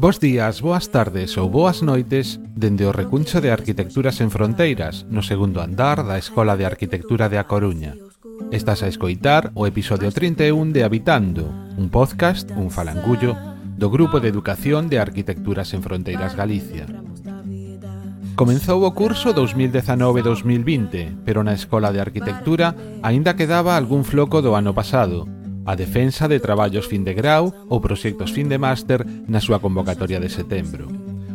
Bos días, boas tardes ou boas noites dende o recuncho de Arquitecturas en Fronteiras, no segundo andar da Escola de Arquitectura de A Coruña. Estás a escoitar o episodio 31 de Habitando, un podcast, un falangullo, do Grupo de Educación de Arquitecturas en Fronteiras Galicia. Comenzou o curso 2019-2020, pero na Escola de Arquitectura aínda quedaba algún floco do ano pasado, a defensa de traballos fin de grau ou proxectos fin de máster na súa convocatoria de setembro.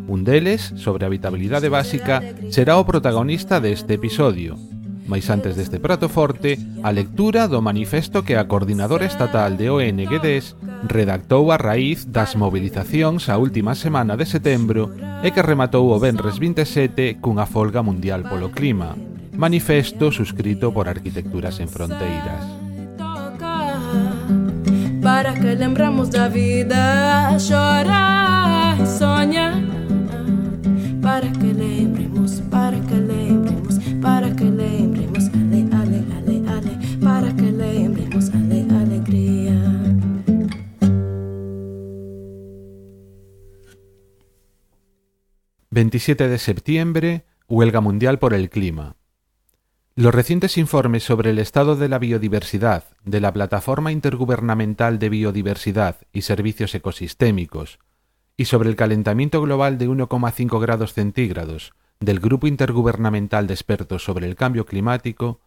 Un deles, sobre habitabilidade básica, será o protagonista deste episodio. Mais antes deste prato forte, a lectura do manifesto que a coordinadora estatal de ONGDs redactou a raíz das movilizacións a última semana de setembro e que rematou o Benres 27 cunha folga mundial polo clima. Manifesto suscrito por Arquitecturas en Fronteiras. Para que lembramos da vida, chora e sonha. Para que lembremos, para que lembremos, para que lembremos, ale, ale, ale, ale, para que lembremos, ale, alegría. ...27 de septiembre, huelga mundial por el clima. Los recientes informes sobre el estado de la biodiversidad de la Plataforma Intergubernamental de Biodiversidad y Servicios Ecosistémicos y sobre el calentamiento global de 1,5 grados centígrados del Grupo Intergubernamental de Expertos sobre el Cambio Climático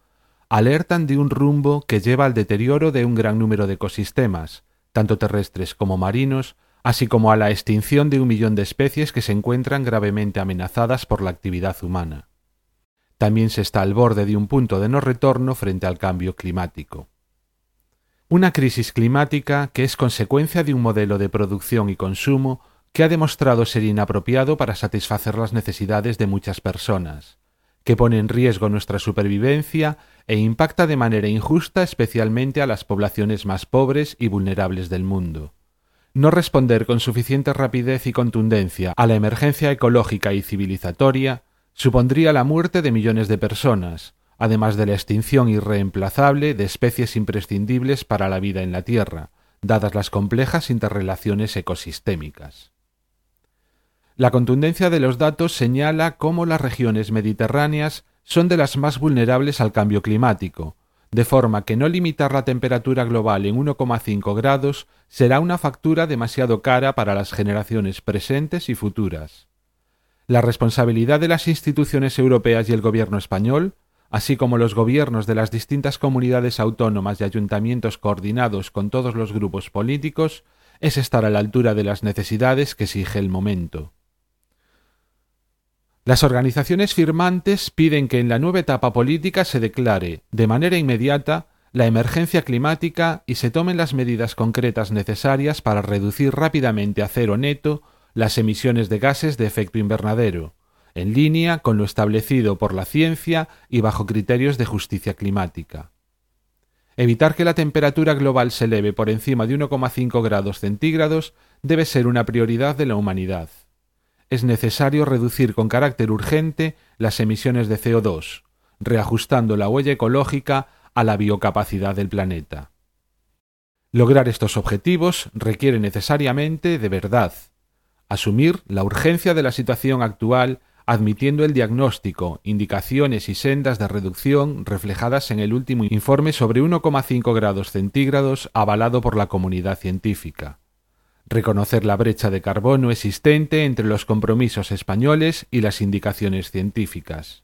alertan de un rumbo que lleva al deterioro de un gran número de ecosistemas, tanto terrestres como marinos, así como a la extinción de un millón de especies que se encuentran gravemente amenazadas por la actividad humana. También se está al borde de un punto de no retorno frente al cambio climático. Una crisis climática que es consecuencia de un modelo de producción y consumo que ha demostrado ser inapropiado para satisfacer las necesidades de muchas personas, que pone en riesgo nuestra supervivencia e impacta de manera injusta especialmente a las poblaciones más pobres y vulnerables del mundo. No responder con suficiente rapidez y contundencia a la emergencia ecológica y civilizatoria supondría la muerte de millones de personas, además de la extinción irreemplazable de especies imprescindibles para la vida en la Tierra, dadas las complejas interrelaciones ecosistémicas. La contundencia de los datos señala cómo las regiones mediterráneas son de las más vulnerables al cambio climático, de forma que no limitar la temperatura global en 1,5 grados será una factura demasiado cara para las generaciones presentes y futuras. La responsabilidad de las instituciones europeas y el gobierno español, así como los gobiernos de las distintas comunidades autónomas y ayuntamientos coordinados con todos los grupos políticos, es estar a la altura de las necesidades que exige el momento. Las organizaciones firmantes piden que en la nueva etapa política se declare, de manera inmediata, la emergencia climática y se tomen las medidas concretas necesarias para reducir rápidamente a cero neto las emisiones de gases de efecto invernadero, en línea con lo establecido por la ciencia y bajo criterios de justicia climática. Evitar que la temperatura global se eleve por encima de 1,5 grados centígrados debe ser una prioridad de la humanidad. Es necesario reducir con carácter urgente las emisiones de CO2, reajustando la huella ecológica a la biocapacidad del planeta. Lograr estos objetivos requiere necesariamente de verdad, asumir la urgencia de la situación actual admitiendo el diagnóstico, indicaciones y sendas de reducción reflejadas en el último informe sobre 1,5 grados centígrados avalado por la comunidad científica. Reconocer la brecha de carbono existente entre los compromisos españoles y las indicaciones científicas.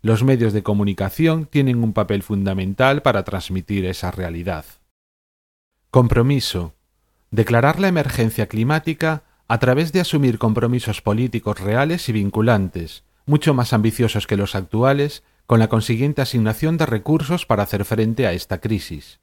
Los medios de comunicación tienen un papel fundamental para transmitir esa realidad. Compromiso. Declarar la emergencia climática a través de asumir compromisos políticos reales y vinculantes, mucho más ambiciosos que los actuales, con la consiguiente asignación de recursos para hacer frente a esta crisis.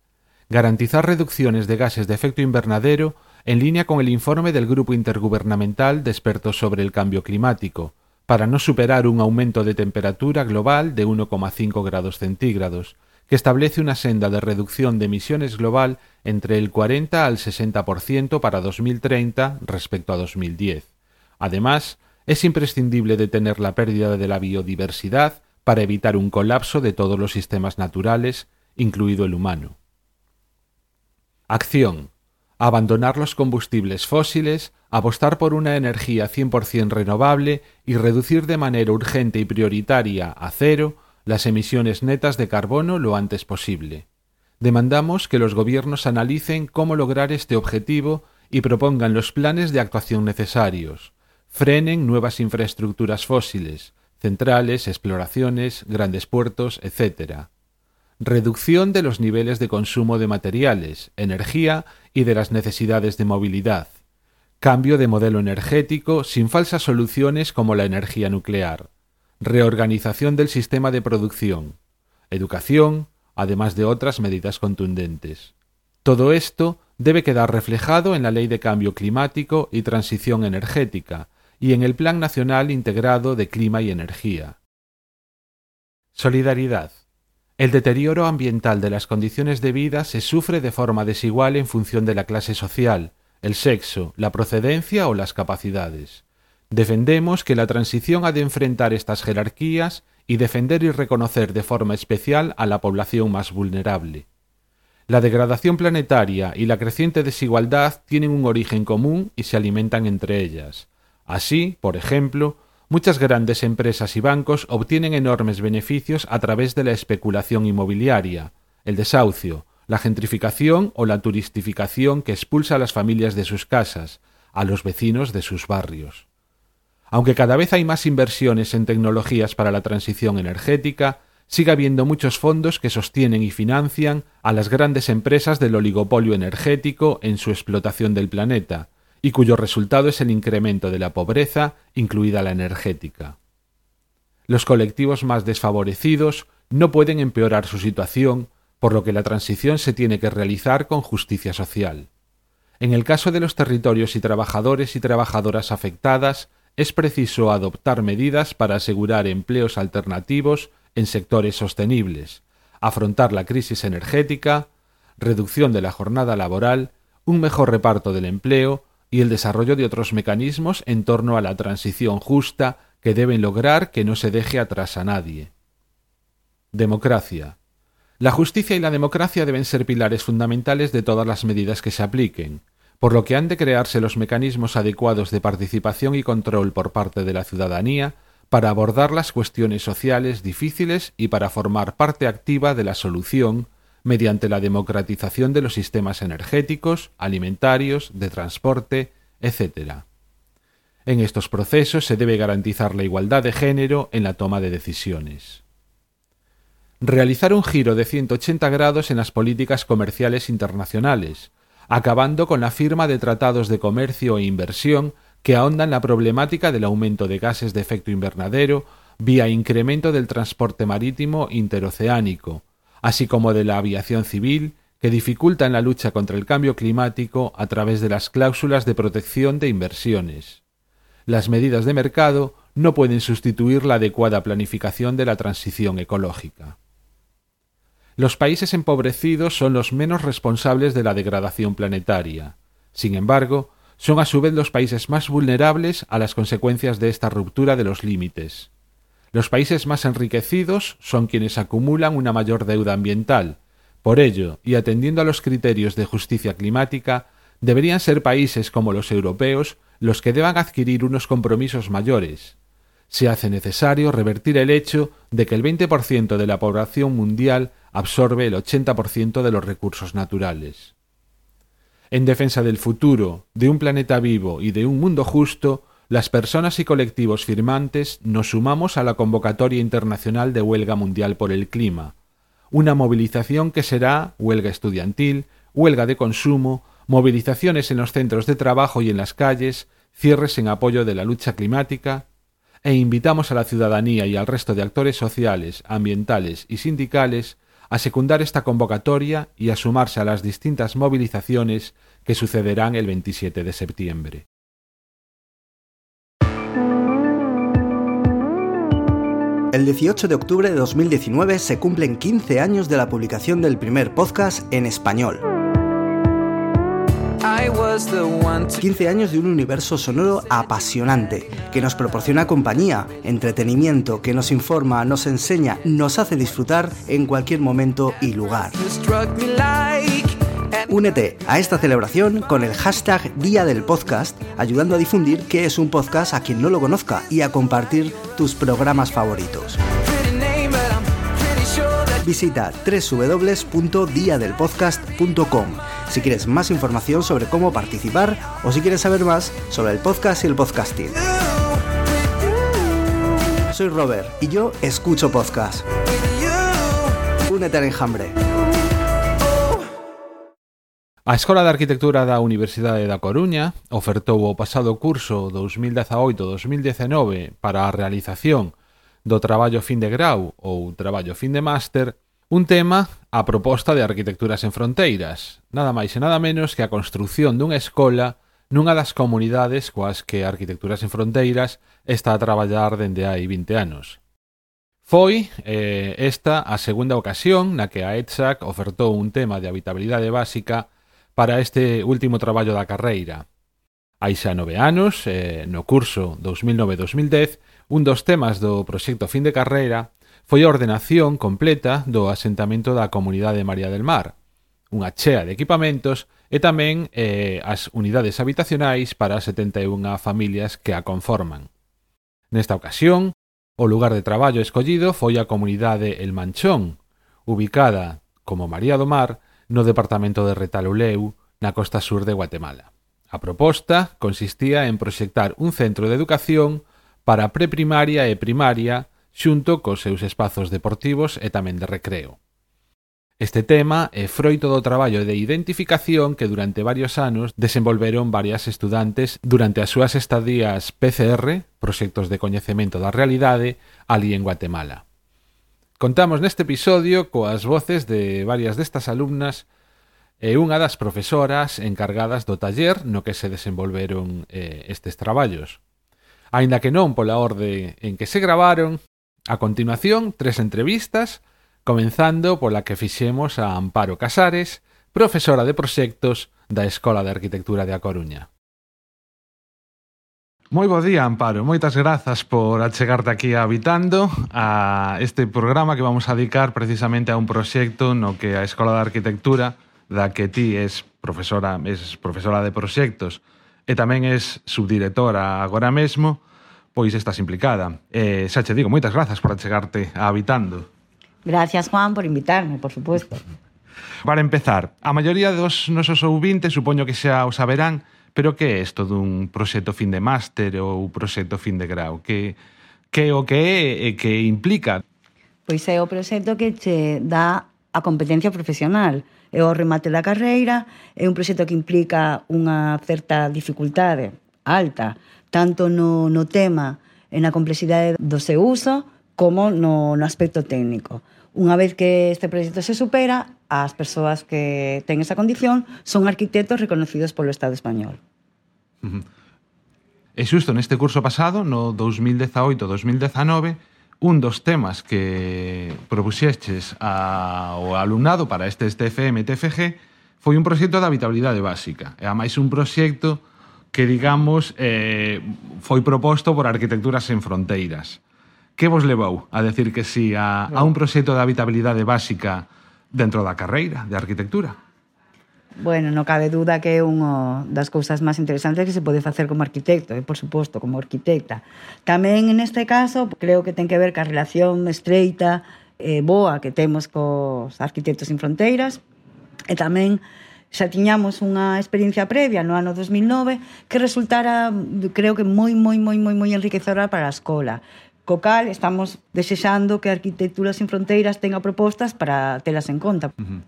Garantizar reducciones de gases de efecto invernadero en línea con el informe del Grupo Intergubernamental de Expertos sobre el Cambio Climático, para no superar un aumento de temperatura global de 1,5 grados centígrados, establece una senda de reducción de emisiones global entre el 40 al 60% para 2030 respecto a 2010. Además, es imprescindible detener la pérdida de la biodiversidad para evitar un colapso de todos los sistemas naturales, incluido el humano. Acción. Abandonar los combustibles fósiles, apostar por una energía 100% renovable y reducir de manera urgente y prioritaria a cero las emisiones netas de carbono lo antes posible. Demandamos que los gobiernos analicen cómo lograr este objetivo y propongan los planes de actuación necesarios, frenen nuevas infraestructuras fósiles, centrales, exploraciones, grandes puertos, etc. Reducción de los niveles de consumo de materiales, energía y de las necesidades de movilidad. Cambio de modelo energético sin falsas soluciones como la energía nuclear. Reorganización del sistema de producción. Educación, además de otras medidas contundentes. Todo esto debe quedar reflejado en la Ley de Cambio Climático y Transición Energética, y en el Plan Nacional Integrado de Clima y Energía. Solidaridad. El deterioro ambiental de las condiciones de vida se sufre de forma desigual en función de la clase social, el sexo, la procedencia o las capacidades. Defendemos que la transición ha de enfrentar estas jerarquías y defender y reconocer de forma especial a la población más vulnerable. La degradación planetaria y la creciente desigualdad tienen un origen común y se alimentan entre ellas. Así, por ejemplo, muchas grandes empresas y bancos obtienen enormes beneficios a través de la especulación inmobiliaria, el desahucio, la gentrificación o la turistificación que expulsa a las familias de sus casas, a los vecinos de sus barrios. Aunque cada vez hay más inversiones en tecnologías para la transición energética, sigue habiendo muchos fondos que sostienen y financian a las grandes empresas del oligopolio energético en su explotación del planeta, y cuyo resultado es el incremento de la pobreza, incluida la energética. Los colectivos más desfavorecidos no pueden empeorar su situación, por lo que la transición se tiene que realizar con justicia social. En el caso de los territorios y trabajadores y trabajadoras afectadas, es preciso adoptar medidas para asegurar empleos alternativos en sectores sostenibles, afrontar la crisis energética, reducción de la jornada laboral, un mejor reparto del empleo, y el desarrollo de otros mecanismos en torno a la transición justa que deben lograr que no se deje atrás a nadie. Democracia. La justicia y la democracia deben ser pilares fundamentales de todas las medidas que se apliquen, por lo que han de crearse los mecanismos adecuados de participación y control por parte de la ciudadanía para abordar las cuestiones sociales difíciles y para formar parte activa de la solución mediante la democratización de los sistemas energéticos, alimentarios, de transporte, etc. En estos procesos se debe garantizar la igualdad de género en la toma de decisiones. Realizar un giro de 180 grados en las políticas comerciales internacionales, acabando con la firma de tratados de comercio e inversión que ahondan la problemática del aumento de gases de efecto invernadero vía incremento del transporte marítimo interoceánico, así como de la aviación civil, que dificultan la lucha contra el cambio climático a través de las cláusulas de protección de inversiones. Las medidas de mercado no pueden sustituir la adecuada planificación de la transición ecológica. Los países empobrecidos son los menos responsables de la degradación planetaria. Sin embargo, son a su vez los países más vulnerables a las consecuencias de esta ruptura de los límites. Los países más enriquecidos son quienes acumulan una mayor deuda ambiental. Por ello, y atendiendo a los criterios de justicia climática, deberían ser países como los europeos los que deban adquirir unos compromisos mayores. Se hace necesario revertir el hecho de que el 20% de la población mundial absorbe el 80% de los recursos naturales. En defensa del futuro, de un planeta vivo y de un mundo justo, las personas y colectivos firmantes nos sumamos a la convocatoria internacional de huelga mundial por el clima, una movilización que será huelga estudiantil, huelga de consumo, movilizaciones en los centros de trabajo y en las calles, cierres en apoyo de la lucha climática, e invitamos a la ciudadanía y al resto de actores sociales, ambientales y sindicales a secundar esta convocatoria y a sumarse a las distintas movilizaciones que sucederán el 27 de septiembre. El 18 de octubre de 2019 se cumplen 15 años de la publicación del primer podcast en español. 15 años de un universo sonoro apasionante, que nos proporciona compañía, entretenimiento, que nos informa, nos enseña, nos hace disfrutar en cualquier momento y lugar. Únete a esta celebración con el hashtag Día del Podcast, ayudando a difundir qué es un podcast a quien no lo conozca y a compartir tus programas favoritos. Visita www.diadelpodcast.com si quieres más información sobre cómo participar o si quieres saber más sobre el podcast y el podcasting. Soy Robert y yo escucho podcast. Únete al enjambre. A Escola de Arquitectura da Universidade da Coruña ofertou o pasado curso 2018-2019 para a realización do traballo fin de grau ou traballo fin de máster, un tema a proposta de Arquitecturas en Fronteiras, nada máis e nada menos que a construción dunha escola nunha das comunidades coas que Arquitecturas en Fronteiras está a traballar dende hai 20 anos. Foi eh, esta a segunda ocasión na que a ETSAC ofertou un tema de habitabilidade básica para este último traballo da carreira. Hai xa nove anos, eh, no curso 2009-2010, Un dos temas do proxecto Fin de Carreira foi a ordenación completa do asentamento da comunidade de María del Mar, unha chea de equipamentos e tamén eh, as unidades habitacionais para 71 familias que a conforman. Nesta ocasión, o lugar de traballo escollido foi a comunidade El Manchón, ubicada, como María do Mar, no departamento de Retaluleu, na costa sur de Guatemala. A proposta consistía en proxectar un centro de educación para preprimaria e primaria xunto cos seus espazos deportivos e tamén de recreo. Este tema é froito do traballo de identificación que durante varios anos desenvolveron varias estudantes durante as súas estadías PCR, proxectos de coñecemento da realidade, ali en Guatemala. Contamos neste episodio coas voces de varias destas alumnas e unha das profesoras encargadas do taller no que se desenvolveron eh, estes traballos aínda que non pola orde en que se gravaron, a continuación tres entrevistas, comenzando pola que fixemos a Amparo Casares, profesora de proxectos da Escola de Arquitectura de A Coruña. Moi bo día, Amparo. Moitas grazas por achegarte aquí a Habitando a este programa que vamos a dedicar precisamente a un proxecto no que a Escola de Arquitectura da que ti es profesora, es profesora de proxectos e tamén es subdirectora agora mesmo, pois estás implicada. E xa che digo, moitas grazas por achegarte a Habitando. Gracias, Juan, por invitarme, por supuesto. Para empezar, a maioría dos nosos ouvintes supoño que xa o saberán, pero que é isto dun proxecto fin de máster ou proxecto fin de grau? Que, que o que é e que implica? Pois é o proxecto que che dá a competencia profesional é o remate da carreira é un proxecto que implica unha certa dificultade alta, tanto no, no tema e na complexidade do seu uso como no, no aspecto técnico. Unha vez que este proxecto se supera, as persoas que ten esa condición son arquitectos reconocidos polo Estado español. Uh -huh. E xusto neste curso pasado, no 2018-2019, un dos temas que propuxestes ao alumnado para este TFM TFG foi un proxecto de habitabilidade básica. E a máis un proxecto que, digamos, eh, foi proposto por Arquitecturas en Fronteiras. Que vos levou a decir que sí a, a un proxecto de habitabilidade básica dentro da carreira de arquitectura? Bueno, non cabe duda que é unha das cousas máis interesantes que se pode facer como arquitecto, e por suposto, como arquitecta. Tamén neste caso, creo que ten que ver ca relación estreita e boa que temos cos arquitectos sin fronteiras, e tamén xa tiñamos unha experiencia previa no ano 2009 que resultara, creo que moi, moi, moi, moi, moi enriquecedora para a escola. Co cal, estamos desexando que a Arquitectura sin Fronteiras tenga propostas para telas en conta. Uh -huh.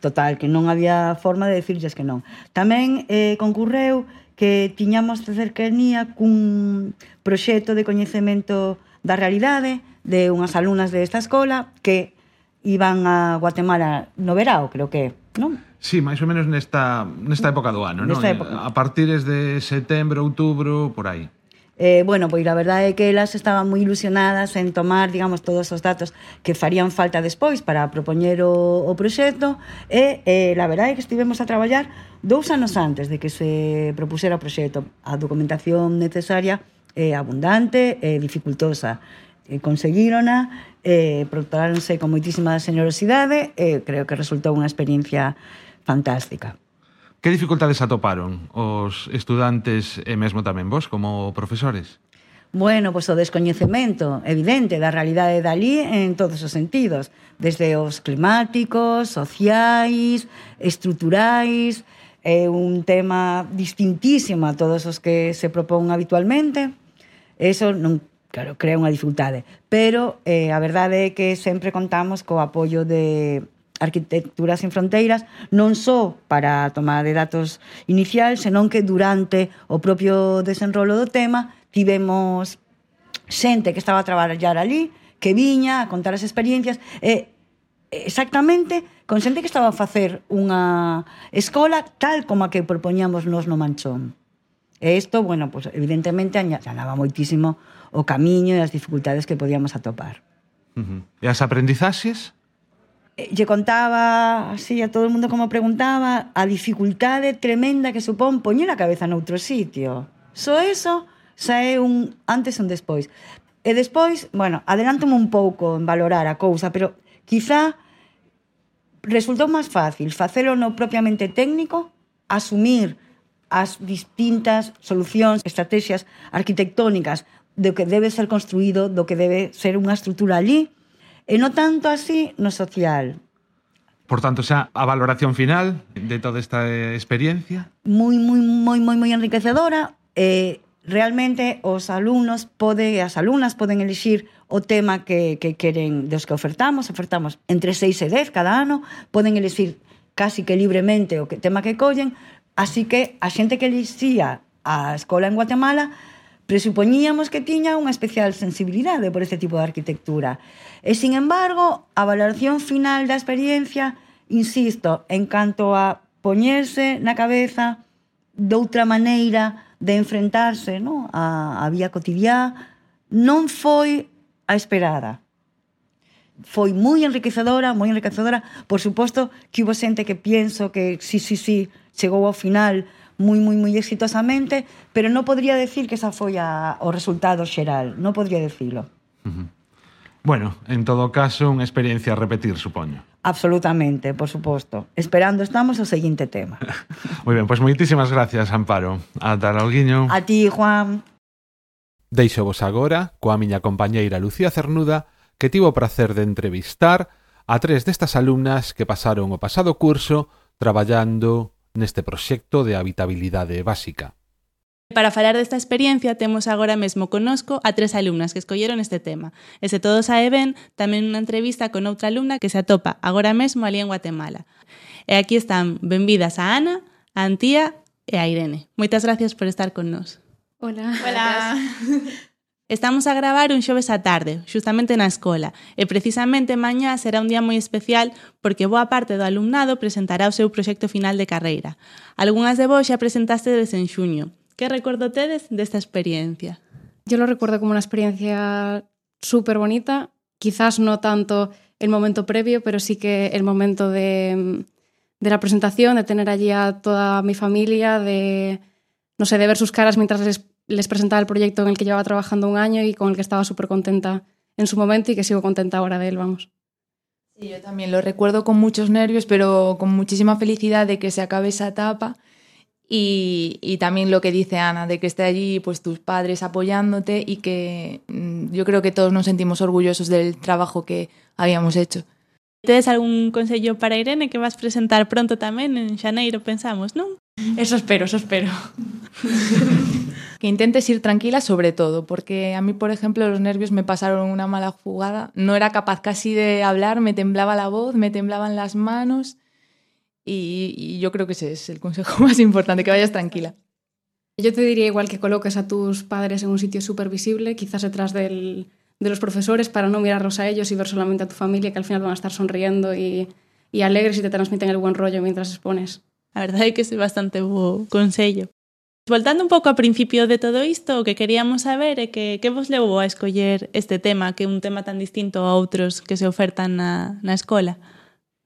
Total, que non había forma de decirles que non. Tamén eh, concurreu que tiñamos cercanía cun proxecto de coñecemento da realidade de unhas alumnas desta de escola que iban a Guatemala no verao, creo que, non? Sí, máis ou menos nesta, nesta época do ano, non? Época. A partir de setembro, outubro, por aí. Eh, bueno, pois a verdade é que elas estaban moi ilusionadas en tomar, digamos, todos os datos que farían falta despois para propoñer o, o proxecto e eh, eh a verdade é que estivemos a traballar dous anos antes de que se propusera o proxecto. A documentación necesaria é eh, abundante e eh, dificultosa. Eh, conseguírona, eh, proctoráronse con moitísima señorosidade e eh, creo que resultou unha experiencia fantástica. Que dificultades atoparon os estudantes e mesmo tamén vos como profesores? Bueno, pois o descoñecemento evidente da realidade de Dalí en todos os sentidos, desde os climáticos, sociais, estruturais, é un tema distintísimo a todos os que se propón habitualmente. Eso non claro, crea unha dificultade, pero eh, a verdade é que sempre contamos co apoio de Arquitectura sin Fronteiras non só para a toma de datos inicial, senón que durante o propio desenrolo do tema tivemos xente que estaba a traballar ali, que viña a contar as experiencias e exactamente con xente que estaba a facer unha escola tal como a que propoñamos nos no Manchón. E isto, bueno, pues, evidentemente añadaba moitísimo o camiño e as dificultades que podíamos atopar. Uh -huh. E as aprendizaxes? Eh, lle contaba así a todo o mundo como preguntaba a dificultade tremenda que supón poñer a cabeza noutro sitio. Só eso xa é un antes e un despois. E despois, bueno, adelántome un pouco en valorar a cousa, pero quizá resultou máis fácil facelo no propiamente técnico, asumir as distintas solucións, estrategias arquitectónicas do que debe ser construído, do que debe ser unha estrutura allí, e non tanto así no social. Por tanto, xa a valoración final de toda esta eh, experiencia? Moi, moi, moi, moi, moi enriquecedora. Eh, realmente os alumnos pode, as alumnas poden elixir o tema que, que queren dos que ofertamos. Ofertamos entre 6 e 10 cada ano. Poden elixir casi que libremente o que tema que collen. Así que a xente que elixía a escola en Guatemala presupoñíamos que tiña unha especial sensibilidade por este tipo de arquitectura. E, sin embargo, a valoración final da experiencia, insisto, en canto a poñerse na cabeza doutra maneira de enfrentarse no? a, a vía cotidiá, non foi a esperada. Foi moi enriquecedora, moi enriquecedora. Por suposto que hubo xente que pienso que sí, sí, sí, chegou ao final moi, moi, moi exitosamente, pero non podría decir que esa foi a, o resultado xeral, non podría decirlo. Uh -huh. Bueno, en todo caso, unha experiencia a repetir, supoño. Absolutamente, por suposto. Esperando estamos o seguinte tema. moi ben, pois pues moitísimas gracias, Amparo. Ata loguiño. A ti, Juan. Deixo vos agora coa miña compañeira Lucía Cernuda, que tivo o prazer de entrevistar a tres destas alumnas que pasaron o pasado curso traballando neste proxecto de habitabilidade básica. Para falar desta experiencia temos agora mesmo conosco a tres alumnas que escolleron este tema. E se todos sae ben, tamén unha entrevista con outra alumna que se atopa agora mesmo ali en Guatemala. E aquí están benvidas a Ana, a Antía e a Irene. Moitas gracias por estar con nos. Hola. Hola. Estamos a gravar un xoves á tarde, xustamente na escola, e precisamente mañá será un día moi especial porque boa parte do alumnado presentará o seu proxecto final de carreira. Algunhas de vos xa presentastedes en xuño. Que recordo tedes desta experiencia? Yo lo recuerdo como una experiencia súper bonita, quizás no tanto el momento previo, pero sí que el momento de, de la presentación, de tener allí a toda mi familia, de, no sé, de ver sus caras mientras les les presentaba el proyecto en el que llevaba trabajando un año y con el que estaba súper contenta en su momento y que sigo contenta ahora de él, vamos. Sí, yo también lo recuerdo con muchos nervios, pero con muchísima felicidad de que se acabe esa etapa y, y, también lo que dice Ana, de que esté allí pues tus padres apoyándote y que mm, yo creo que todos nos sentimos orgullosos del trabajo que habíamos hecho. ¿Tienes algún consejo para Irene que vas a presentar pronto también en xaneiro, pensamos, non? Eso espero, eso espero. que intentes ir tranquila sobre todo, porque a mí, por ejemplo, los nervios me pasaron una mala jugada. No era capaz casi de hablar, me temblaba la voz, me temblaban las manos y, y yo creo que ese es el consejo más importante, que vayas tranquila. Yo te diría igual que coloques a tus padres en un sitio súper visible, quizás detrás del, de los profesores, para no mirarlos a ellos y ver solamente a tu familia, que al final van a estar sonriendo y, y alegres y te transmiten el buen rollo mientras expones. A verdade é que é bastante bo consello. Voltando un pouco ao principio de todo isto, o que queríamos saber é que que vos levou a escoller este tema, que é un tema tan distinto a outros que se ofertan na, na escola?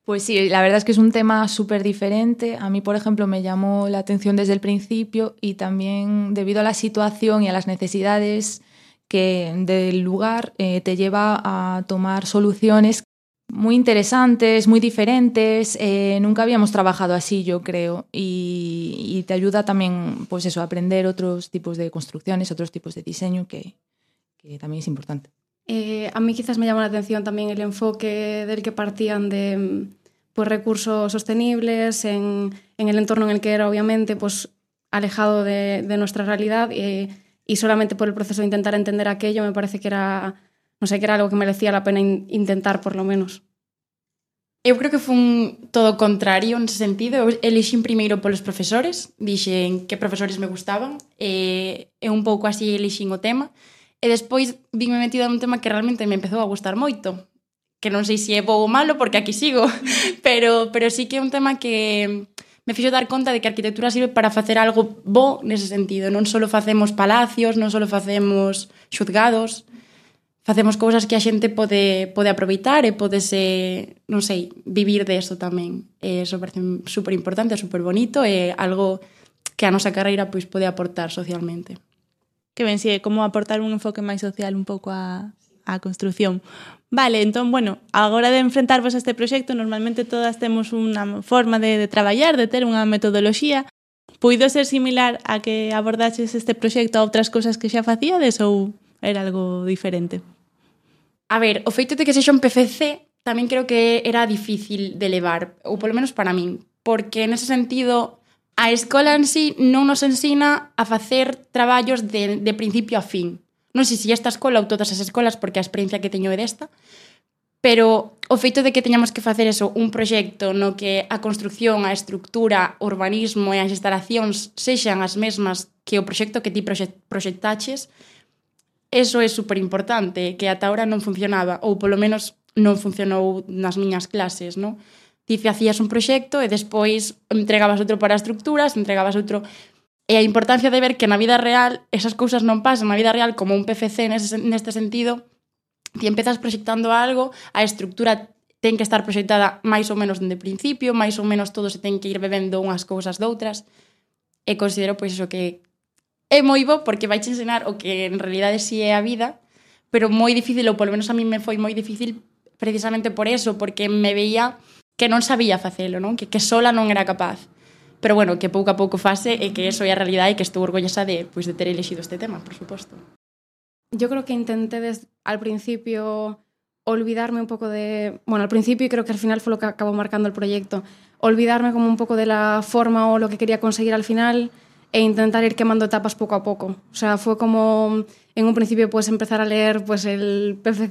Pues sí, la verdad es que es un tema súper diferente. A mí, por ejemplo, me llamó la atención desde el principio y también debido a la situación y a las necesidades que del lugar eh, te lleva a tomar soluciones muy interesantes, muy diferentes. Eh, nunca habíamos trabajado así, yo creo, y, y, te ayuda también, pues eso, a aprender otros tipos de construcciones, otros tipos de diseño, que, que también es importante. Eh, a mí quizás me llama la atención también el enfoque del que partían de pues, recursos sostenibles en, en el entorno en el que era, obviamente, pues alejado de, de nuestra realidad y, y solamente por el proceso de intentar entender aquello me parece que era non sei que era algo que merecía a pena in intentar, por lo menos. Eu creo que fun todo contrario nese sentido. Eu elixín primeiro polos profesores, dixen que profesores me gustaban, e, e un pouco así elixín o tema. E despois vime metida nun tema que realmente me empezou a gustar moito, que non sei se é bo ou malo porque aquí sigo, pero, pero sí que é un tema que me fixo dar conta de que a arquitectura sirve para facer algo bo nese sentido. Non só facemos palacios, non só facemos xuzgados, facemos cousas que a xente pode, pode aproveitar e podese, non sei, vivir de eso tamén. É super, super importante, super bonito e algo que a nosa carreira pois pode aportar socialmente. Que ben, si, sí, como aportar un enfoque máis social un pouco a, a construción. Vale, entón, bueno, agora de enfrentarvos a este proxecto, normalmente todas temos unha forma de, de traballar, de ter unha metodoloxía. Puido ser similar a que abordaches este proxecto a outras cousas que xa facíades ou era algo diferente? A ver, o feito de que sexa un PFC tamén creo que era difícil de levar, ou polo menos para min, porque en ese sentido a escola en sí non nos ensina a facer traballos de, de principio a fin. Non sei se esta escola ou todas as escolas, porque a experiencia que teño é desta, pero o feito de que teñamos que facer eso, un proxecto no que a construcción, a estructura, o urbanismo e as instalacións sexan as mesmas que o proxecto que ti proxectaches, eso é super importante, que ata ahora non funcionaba, ou polo menos non funcionou nas miñas clases, non? Ti facías un proxecto e despois entregabas outro para estructuras, entregabas outro... E a importancia de ver que na vida real esas cousas non pasan, na vida real como un PFC nese, neste sentido, ti empezas proxectando algo, a estructura ten que estar proxectada máis ou menos dende principio, máis ou menos todo se ten que ir bebendo unhas cousas doutras, e considero pois iso que é moi bo porque vai ensinar o que en realidade si sí é a vida, pero moi difícil, ou polo menos a mí me foi moi difícil precisamente por eso, porque me veía que non sabía facelo, non? Que, que sola non era capaz. Pero bueno, que pouco a pouco fase e que eso é a realidade e que estou orgullosa de, pois, pues, de ter elegido este tema, por suposto. Yo creo que intenté desde al principio olvidarme un poco de, bueno, al principio y creo que al final fue lo que acabó marcando el proyecto, olvidarme como un poco de la forma o lo que quería conseguir al final, e intentar ir quemando etapas poco a poco. O sea, fue como en un principio pues empezar a leer pues el PFC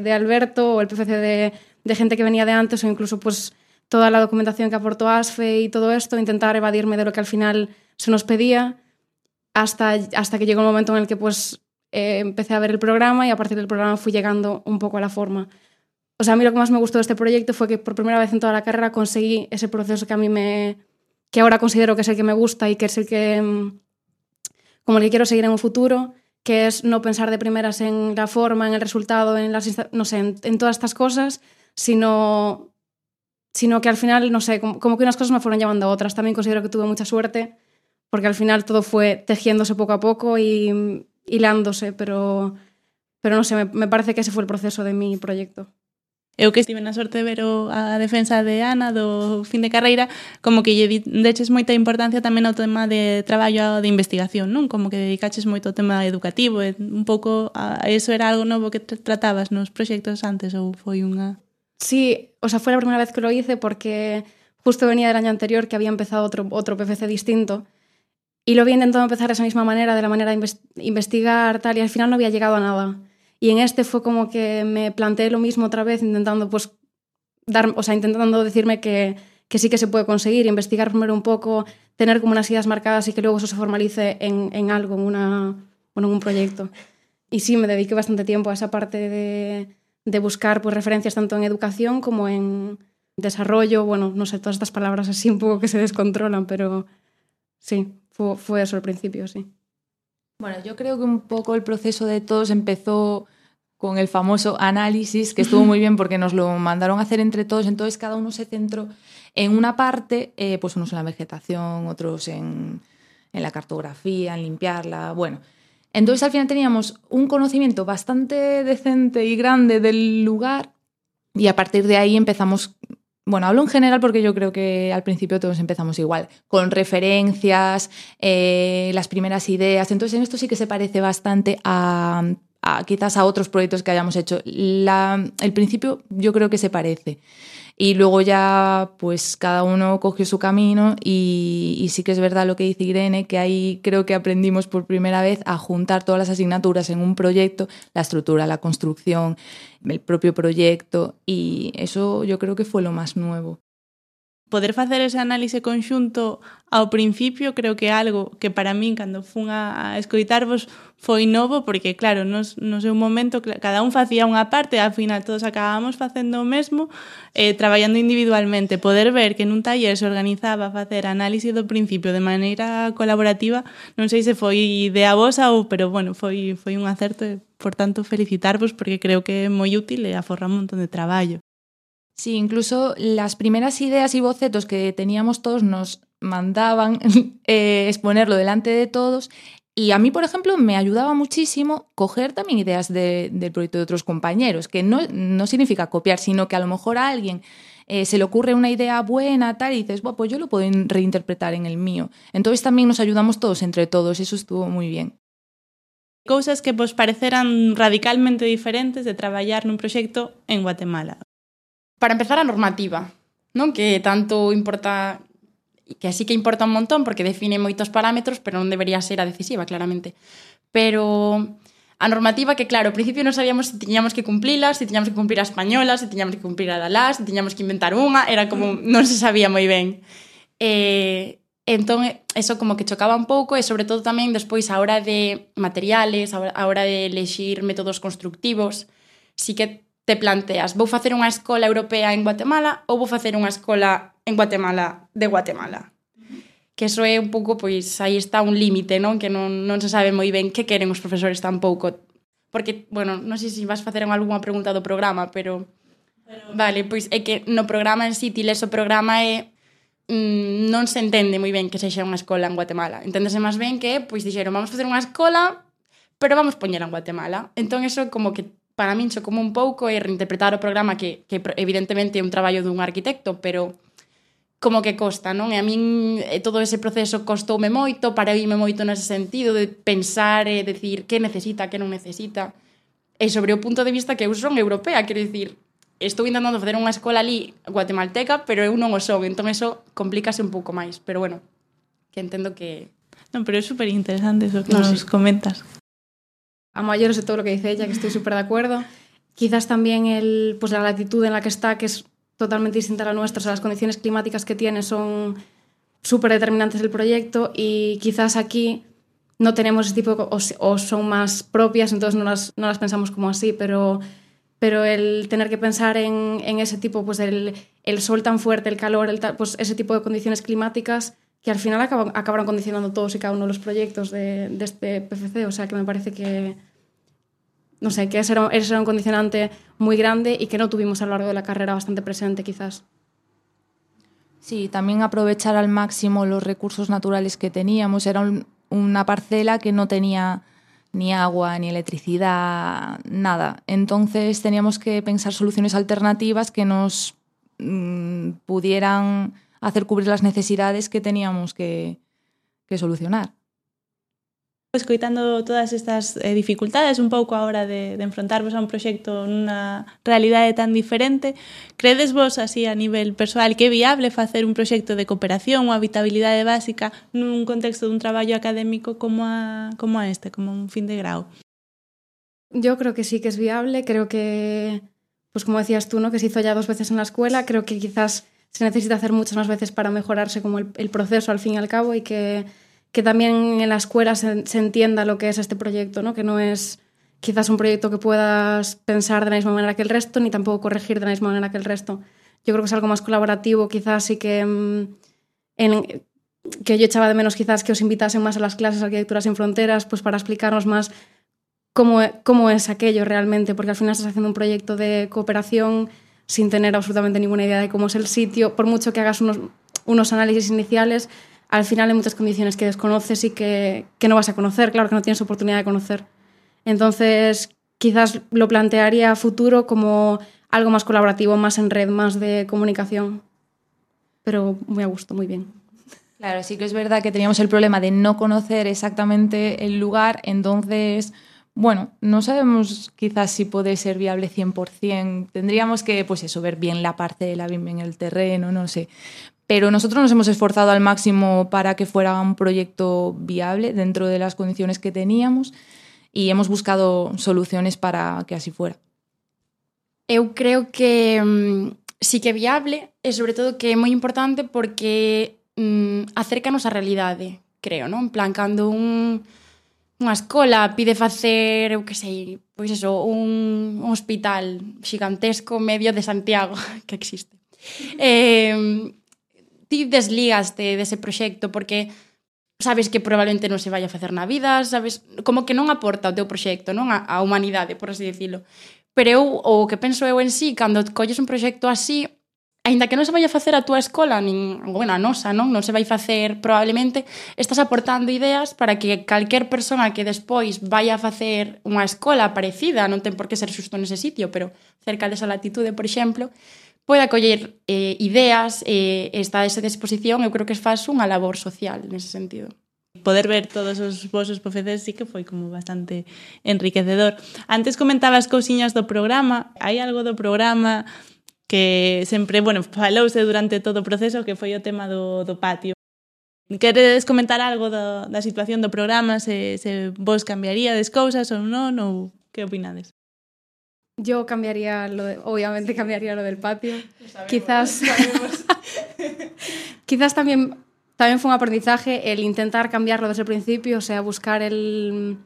de, Alberto o el PFC de, de, gente que venía de antes o incluso pues toda la documentación que aportó ASFE y todo esto, intentar evadirme de lo que al final se nos pedía hasta, hasta que llegó el momento en el que pues eh, empecé a ver el programa y a partir del programa fui llegando un poco a la forma. O sea, a mí lo que más me gustó de este proyecto fue que por primera vez en toda la carrera conseguí ese proceso que a mí me, que ahora considero que es el que me gusta y que es el que mm, como el que quiero seguir en un futuro, que es no pensar de primeras en la forma, en el resultado, en las no sé, en, en todas estas cosas, sino sino que al final, no sé, como, como, que unas cosas me fueron llevando a otras. También considero que tuve mucha suerte, porque al final todo fue tejiéndose poco a poco y hilándose, pero, pero no sé, me, me parece que ese fue el proceso de mi proyecto. eu que estive na sorte de ver o, a defensa de Ana do fin de carreira, como que lle deches moita importancia tamén ao tema de traballo de investigación, non? Como que dedicaches moito ao tema educativo, e un pouco a, eso era algo novo que tratabas nos proxectos antes ou foi unha... Sí, o sea, foi a primeira vez que lo hice porque justo venía del año anterior que había empezado otro, otro PFC distinto y lo había intentado empezar de esa misma manera, de la manera de investigar tal, y al final no había llegado a nada. Y en este fue como que me planteé lo mismo otra vez, intentando pues dar, o sea, intentando decirme que, que sí que se puede conseguir, investigar primero un poco, tener como unas ideas marcadas y que luego eso se formalice en, en algo, en, una, bueno, en un proyecto. Y sí, me dediqué bastante tiempo a esa parte de, de buscar pues, referencias tanto en educación como en desarrollo, bueno, no sé, todas estas palabras así un poco que se descontrolan, pero sí, fue, fue eso al principio, sí. Bueno, yo creo que un poco el proceso de todos empezó con el famoso análisis, que estuvo muy bien porque nos lo mandaron a hacer entre todos, entonces cada uno se centró en una parte, eh, pues unos en la vegetación, otros en, en la cartografía, en limpiarla, bueno. Entonces al final teníamos un conocimiento bastante decente y grande del lugar y a partir de ahí empezamos, bueno, hablo en general porque yo creo que al principio todos empezamos igual, con referencias, eh, las primeras ideas, entonces en esto sí que se parece bastante a, quizás a otros proyectos que hayamos hecho. La, el principio yo creo que se parece. Y luego ya, pues cada uno cogió su camino y, sí que es verdad lo que dice Irene, que ahí creo que aprendimos por primera vez a juntar todas las asignaturas en un proyecto, la estructura, la construcción, el propio proyecto y eso yo creo que fue lo más nuevo. poder facer ese análise conxunto ao principio creo que é algo que para min cando fun a, a escoitarvos foi novo porque claro, nos, no seu momento cada un facía unha parte, ao final todos acabábamos facendo o mesmo eh, traballando individualmente, poder ver que nun taller se organizaba facer análise do principio de maneira colaborativa non sei se foi idea vosa ou pero bueno, foi, foi un acerto e por tanto felicitarvos porque creo que é moi útil e aforra un montón de traballo. Sí, incluso las primeras ideas y bocetos que teníamos todos nos mandaban eh, exponerlo delante de todos y a mí, por ejemplo, me ayudaba muchísimo coger también ideas de, del proyecto de otros compañeros, que no, no, significa copiar, sino que a lo mejor a alguien eh, se le ocurre una idea buena, tal, y dices, bueno, pues yo lo puedo reinterpretar en el mío. Entonces también nos ayudamos todos entre todos, eso estuvo muy bien. Cousas que vos pareceran radicalmente diferentes de traballar nun proxecto en Guatemala. Para empezar, a normativa, non que tanto importa que así que importa un montón porque define moitos parámetros, pero non debería ser a decisiva, claramente. Pero a normativa que, claro, ao principio non sabíamos se tiñamos que cumplila, se tiñamos que cumplir a española, se tiñamos que cumplir a Dalá, se tiñamos que inventar unha, era como, mm. non se sabía moi ben. Eh, entón, eso como que chocaba un pouco e sobre todo tamén despois a hora de materiales, a hora de elegir métodos constructivos, sí que te planteas, vou facer unha escola europea en Guatemala ou vou facer unha escola en Guatemala de Guatemala. Que eso é un pouco, pois, aí está un límite, non? Que non, non se sabe moi ben que queren os profesores tampouco. Porque, bueno, non sei se vas facer algunha pregunta do programa, pero... pero... Vale, pois é que no programa en sí, ti o programa é mm, non se entende moi ben que sexa unha escola en Guatemala. Enténdese máis ben que, pois, dixeron, vamos facer unha escola, pero vamos poñela en Guatemala. Entón, eso como que para min so como un pouco é reinterpretar o programa que, que evidentemente é un traballo dun arquitecto, pero como que costa, non? E a min eh, todo ese proceso costoume moito, pareime moito nese sentido de pensar e decir que necesita, que non necesita. E sobre o punto de vista que eu son europea, quero dicir, estou intentando facer unha escola ali guatemalteca, pero eu non o son, entón eso complícase un pouco máis, pero bueno, que entendo que... Non, pero é super interesante eso que no, nos sí. comentas. A mayores de todo lo que dice ella, que estoy súper de acuerdo. Quizás también el, pues la latitud en la que está, que es totalmente distinta a la nuestra, o sea, las condiciones climáticas que tiene son súper determinantes del proyecto y quizás aquí no tenemos ese tipo, de, o, son más propias, entonces no las, no las pensamos como así, pero, pero el tener que pensar en, en ese tipo, pues el, el, sol tan fuerte, el calor, el, pues ese tipo de condiciones climáticas que al final acaban, acabaron condicionando todos y cada uno de los proyectos de, de este PFC, o sea que me parece que, no sé, que ese era, era un condicionante muy grande y que no tuvimos a lo largo de la carrera bastante presente quizás. Sí, también aprovechar al máximo los recursos naturales que teníamos. Era un, una parcela que no tenía ni agua, ni electricidad, nada. Entonces teníamos que pensar soluciones alternativas que nos mmm, pudieran hacer cubrir las necesidades que teníamos que, que solucionar. Escoitando todas estas eh, dificultades un pouco a hora de, de a un proxecto nunha realidade tan diferente, credes vos así a nivel persoal que é viable facer un proxecto de cooperación ou habitabilidade básica nun contexto dun traballo académico como a, como a este, como un fin de grau? Yo creo que sí que es viable, creo que, pues como decías tú, ¿no? que se hizo ya dos veces en la escuela, creo que quizás se necesita hacer muchas más veces para mejorarse como el proceso al fin y al cabo y que, que también en la escuela se, entienda lo que es este proyecto, ¿no? que no es quizás un proyecto que puedas pensar de la misma manera que el resto ni tampoco corregir de la misma manera que el resto. Yo creo que es algo más colaborativo, quizás sí que mm, en, que yo echaba de menos quizás que os invitasen más a las clases de Arquitectura sin Fronteras, pues para explicarnos más cómo, cómo es aquello realmente, porque al final estás haciendo un proyecto de cooperación sin tener absolutamente ninguna idea de cómo es el sitio, por mucho que hagas unos, unos análisis iniciales, al final hay muchas condiciones que desconoces y que, que no vas a conocer, claro que no tienes oportunidad de conocer. Entonces, quizás lo plantearía futuro como algo más colaborativo, más en red, más de comunicación. Pero muy a gusto, muy bien. Claro, sí que es verdad que teníamos el problema de no conocer exactamente el lugar, entonces, bueno, no sabemos quizás si puede ser viable 100%. Tendríamos que, pues eso, ver bien la parcela, bien, bien el terreno, no sé. Pero nosotros nos hemos esforzado al máximo para que fuera un proyecto viable dentro de las condiciones que teníamos y hemos buscado soluciones para que así fuera. Eu creo que mm, sí que viable e sobre todo que é moi importante porque mm, acércanos á realidade, creo, non? En plan, cando un, pide facer, eu que sei, pois eso, un, un hospital xigantesco medio de Santiago, que existe. Eh, ti desligaste dese proxecto porque sabes que probablemente non se vai a facer na vida, sabes, como que non aporta o teu proxecto, non a, a humanidade, por así dicilo. Pero eu, o que penso eu en sí, cando colles un proxecto así, aínda que non se vai a facer a túa escola, nin, bueno, a nosa, non? Non se vai facer probablemente, estás aportando ideas para que calquer persona que despois vai a facer unha escola parecida, non ten por que ser xusto nese sitio, pero cerca desa latitude, por exemplo, poida coller eh, ideas e eh, está a esa disposición, eu creo que faz unha labor social nese sentido. Poder ver todos os vosos profeces sí que foi como bastante enriquecedor. Antes comentabas cousiñas do programa, hai algo do programa que sempre, bueno, falouse durante todo o proceso que foi o tema do, do patio. Queredes comentar algo do, da situación do programa, se, se vos cambiaríades cousas ou non, ou que opinades? Yo cambiaría lo de, obviamente cambiaría lo del patio. Sabemos, quizás quizás también también fue un aprendizaje el intentar cambiarlo desde el principio, o sea, buscar el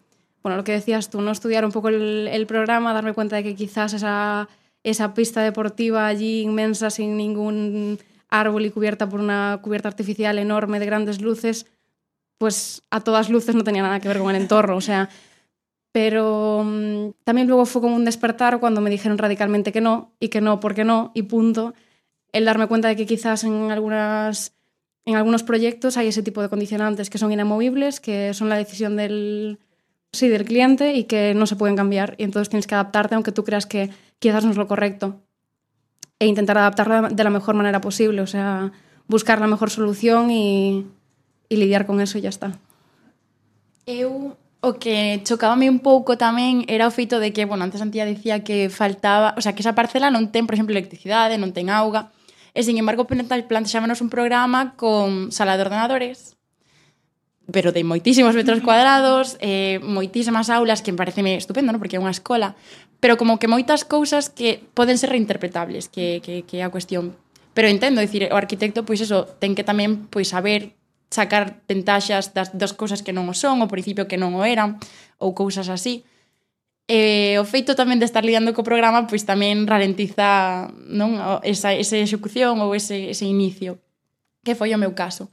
bueno, lo que decías tú, no estudiar un poco el, el programa, darme cuenta de que quizás esa, esa pista deportiva allí inmensa sin ningún árbol y cubierta por una cubierta artificial enorme de grandes luces, pues a todas luces no tenía nada que ver con el entorno, o sea, pero mmm, también luego fue como un despertar cuando me dijeron radicalmente que no, y que no, porque no, y punto. El darme cuenta de que quizás en, algunas, en algunos proyectos hay ese tipo de condicionantes que son inamovibles, que son la decisión del, sí, del cliente y que no se pueden cambiar. Y entonces tienes que adaptarte, aunque tú creas que quizás no es lo correcto. E intentar adaptarlo de la mejor manera posible, o sea, buscar la mejor solución y, y lidiar con eso y ya está. O que chocábame un pouco tamén era o feito de que, bueno, antes Antía dicía que faltaba, o sea, que esa parcela non ten, por exemplo, electricidade, non ten auga, e, sin embargo, plantexámonos un programa con sala de ordenadores, pero de moitísimos metros cuadrados, eh, moitísimas aulas, que me parece estupendo, ¿no? porque é unha escola, pero como que moitas cousas que poden ser reinterpretables, que, que, que é a cuestión. Pero entendo, dicir, o arquitecto, pois eso, ten que tamén pois saber sacar ventaxas das, das cousas que non o son, o principio que non o eran, ou cousas así. E o feito tamén de estar lidiando co programa pois tamén ralentiza non esa, esa execución ou ese, ese inicio, que foi o meu caso.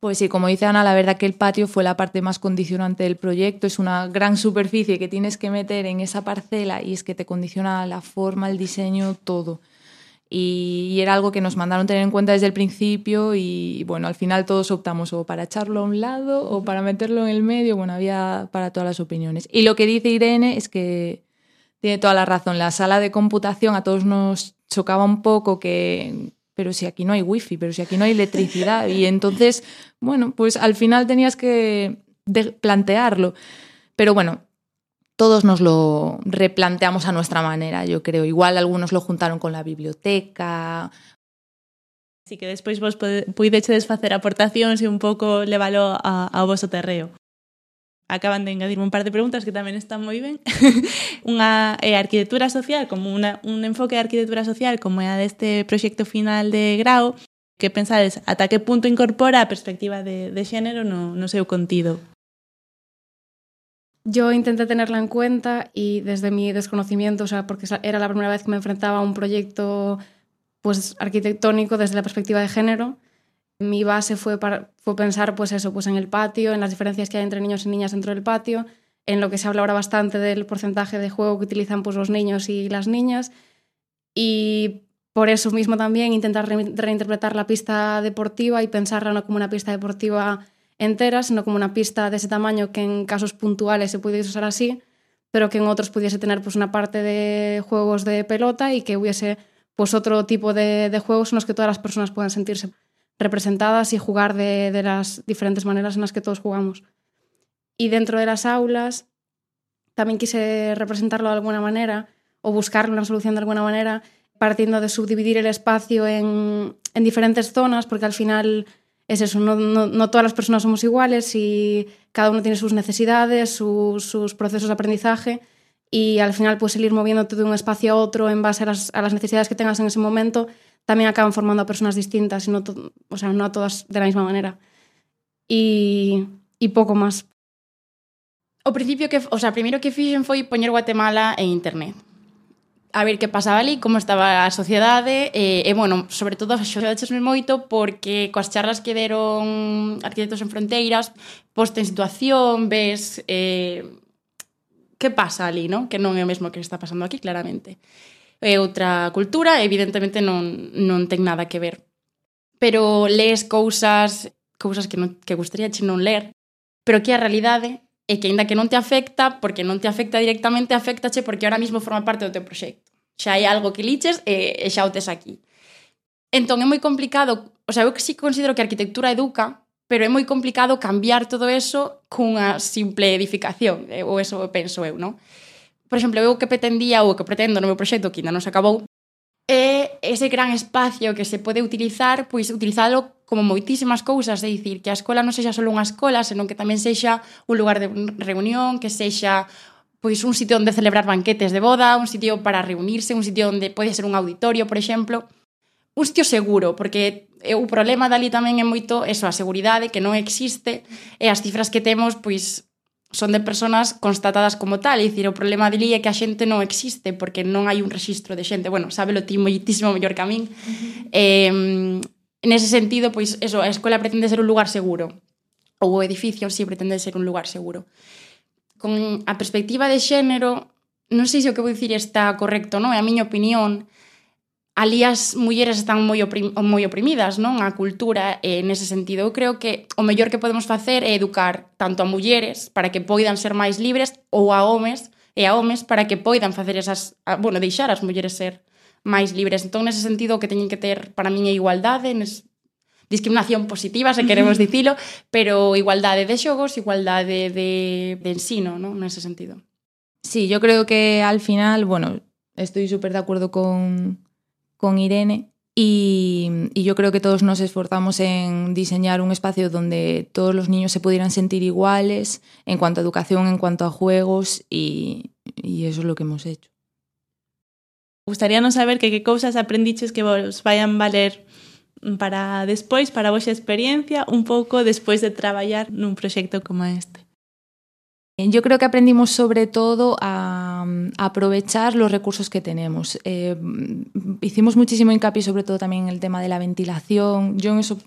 Pues sí, como dice Ana, la verdad que el patio fue la parte más condicionante del proyecto. Es una gran superficie que tienes que meter en esa parcela y es que te condiciona la forma, el diseño, todo. Y, era algo que nos mandaron tener en cuenta desde el principio y bueno, al final todos optamos o para echarlo a un lado o para meterlo en el medio, bueno, había para todas las opiniones. Y lo que dice Irene es que tiene toda la razón, la sala de computación a todos nos chocaba un poco que, pero si aquí no hay wifi, pero si aquí no hay electricidad y entonces, bueno, pues al final tenías que plantearlo. Pero bueno, todos nos lo replanteamos a nuestra manera, yo creo. Igual algunos lo juntaron con la biblioteca. Así que despois vos puidechedes facer aportacións e un pouco levalo a, a voso terreo. Acaban de engadirme un par de preguntas que tamén están moi ben. unha é arquitectura social, como una, un enfoque de arquitectura social como é a deste proxecto final de grau, que pensades ata que punto incorpora a perspectiva de, de xénero no, no seu contido. Yo intenté tenerla en cuenta y desde mi desconocimiento, o sea, porque era la primera vez que me enfrentaba a un proyecto pues arquitectónico desde la perspectiva de género, Mi base fue, para, fue pensar pues eso, pues en el patio, en las diferencias que hay entre niños y niñas dentro del patio, en lo que se habla ahora bastante del porcentaje de juego que utilizan pues, los niños y las niñas. Y por eso mismo también intentar re reinterpretar la pista deportiva y pensarla como una pista deportiva entera, sino como una pista de ese tamaño que en casos puntuales se pudiese usar así, pero que en otros pudiese tener pues, una parte de juegos de pelota y que hubiese pues, otro tipo de, juegos en los que todas las personas puedan sentirse representadas y jugar de, las diferentes maneras en las que todos jugamos. Y dentro de las aulas también quise representarlo de alguna manera o buscar una solución de alguna manera partiendo de subdividir el espacio en diferentes zonas, porque al final es eso, no, no, no, todas las personas somos iguales y cada uno tiene sus necesidades, su, sus procesos de aprendizaje y al final pues el ir moviéndote de un espacio a otro en base a las, a las necesidades que tengas en ese momento también acaban formando a personas distintas y no, to, o sea, no a todas de la misma manera. Y, y pouco más. O principio que, o sea, primeiro que fixen foi poñer Guatemala en internet a ver que pasaba ali, como estaba a sociedade e, e bueno, sobre todo axudadesme moito porque coas charlas que deron Arquitectos en Fronteiras poste en situación, ves eh, que pasa ali, non? Que non é o mesmo que está pasando aquí, claramente. É outra cultura, evidentemente non, non ten nada que ver. Pero lees cousas cousas que, non, que gustaría che non ler, pero que a realidade e que aínda que non te afecta, porque non te afecta directamente, afectache porque ahora mismo forma parte do teu proxecto. Xa hai algo que liches e, e xa o tes aquí. Entón é moi complicado, o sea, eu que sí considero que a arquitectura educa, pero é moi complicado cambiar todo eso cunha simple edificación, eh, ou eso penso eu, non? Por exemplo, eu que pretendía ou que pretendo no meu proxecto que ainda non se acabou, e ese gran espacio que se pode utilizar, pois utilizalo como moitísimas cousas, é dicir, que a escola non sexa só unha escola, senón que tamén sexa un lugar de reunión, que sexa pois un sitio onde celebrar banquetes de boda, un sitio para reunirse, un sitio onde pode ser un auditorio, por exemplo, un sitio seguro, porque o problema dali tamén é moito eso, a seguridade que non existe e as cifras que temos pois son de personas constatadas como tal, e dicir, o problema dili é que a xente non existe porque non hai un registro de xente, bueno, sábelo ti moitísimo mellor que a min. Uh -huh. Eh, nese sentido, pois eso, a escola pretende ser un lugar seguro, ou o edificio si sí, pretende ser un lugar seguro. Con a perspectiva de xénero, non sei se o que vou dicir está correcto, non? É a miña opinión, ali as mulleres están moi, oprim, moi oprimidas, non? A cultura, e nese sentido, eu creo que o mellor que podemos facer é educar tanto a mulleres para que poidan ser máis libres ou a homes e a homes para que poidan facer esas, bueno, deixar as mulleres ser máis libres. Entón, nese sentido, o que teñen que ter para min é igualdade, nes, discriminación positiva, se queremos dicilo, pero igualdade de xogos, igualdade de, de ensino, non? Nese sentido. Sí, yo creo que al final, bueno, estoy súper de acuerdo con, con Irene y, y, yo creo que todos nos esforzamos en diseñar un espacio donde todos los niños se pudieran sentir iguales en cuanto a educación, en cuanto a juegos y, y eso es lo que hemos hecho. Gustaríanos saber que qué cousas aprendiches que vos vayan valer para despois, para a vosa experiencia, un pouco despois de traballar nun proxecto como este. Yo creo que aprendimos sobre todo a aprovechar los recursos que tenemos. Eh, hicimos muchísimo hincapié sobre todo también en el tema de la ventilación. Yo en eso,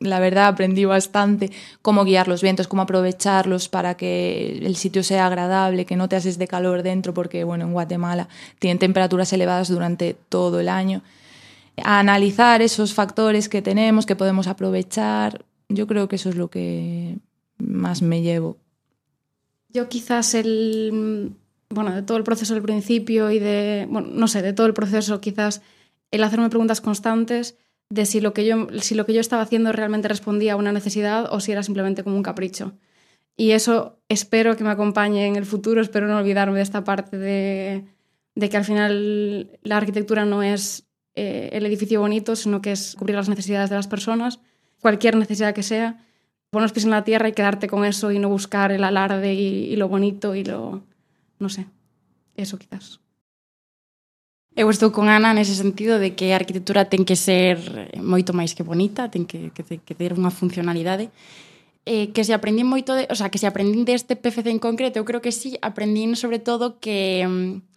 la verdad, aprendí bastante cómo guiar los vientos, cómo aprovecharlos para que el sitio sea agradable, que no te haces de calor dentro, porque bueno, en Guatemala tienen temperaturas elevadas durante todo el año. Analizar esos factores que tenemos, que podemos aprovechar. Yo creo que eso es lo que más me llevo Yo quizás el, bueno, de todo el proceso del principio y de, bueno, no sé, de todo el proceso quizás el hacerme preguntas constantes de si lo que yo, si lo que yo estaba haciendo realmente respondía a una necesidad o si era simplemente como un capricho. Y eso espero que me acompañe en el futuro, espero no olvidarme de esta parte de, de que al final la arquitectura no es eh, el edificio bonito, sino que es cubrir las necesidades de las personas, cualquier necesidad que sea, poner los pies en la tierra y quedarte con eso y no buscar el alarde y, y lo bonito y lo... non sé, eso quizás. Eu estou con Ana nese sentido de que a arquitectura ten que ser moito máis que bonita, ten que, que, que ter unha funcionalidade. Eh, que se aprendín moito, de, o sea, que se aprendín deste PFC en concreto, eu creo que sí, aprendín sobre todo que mm,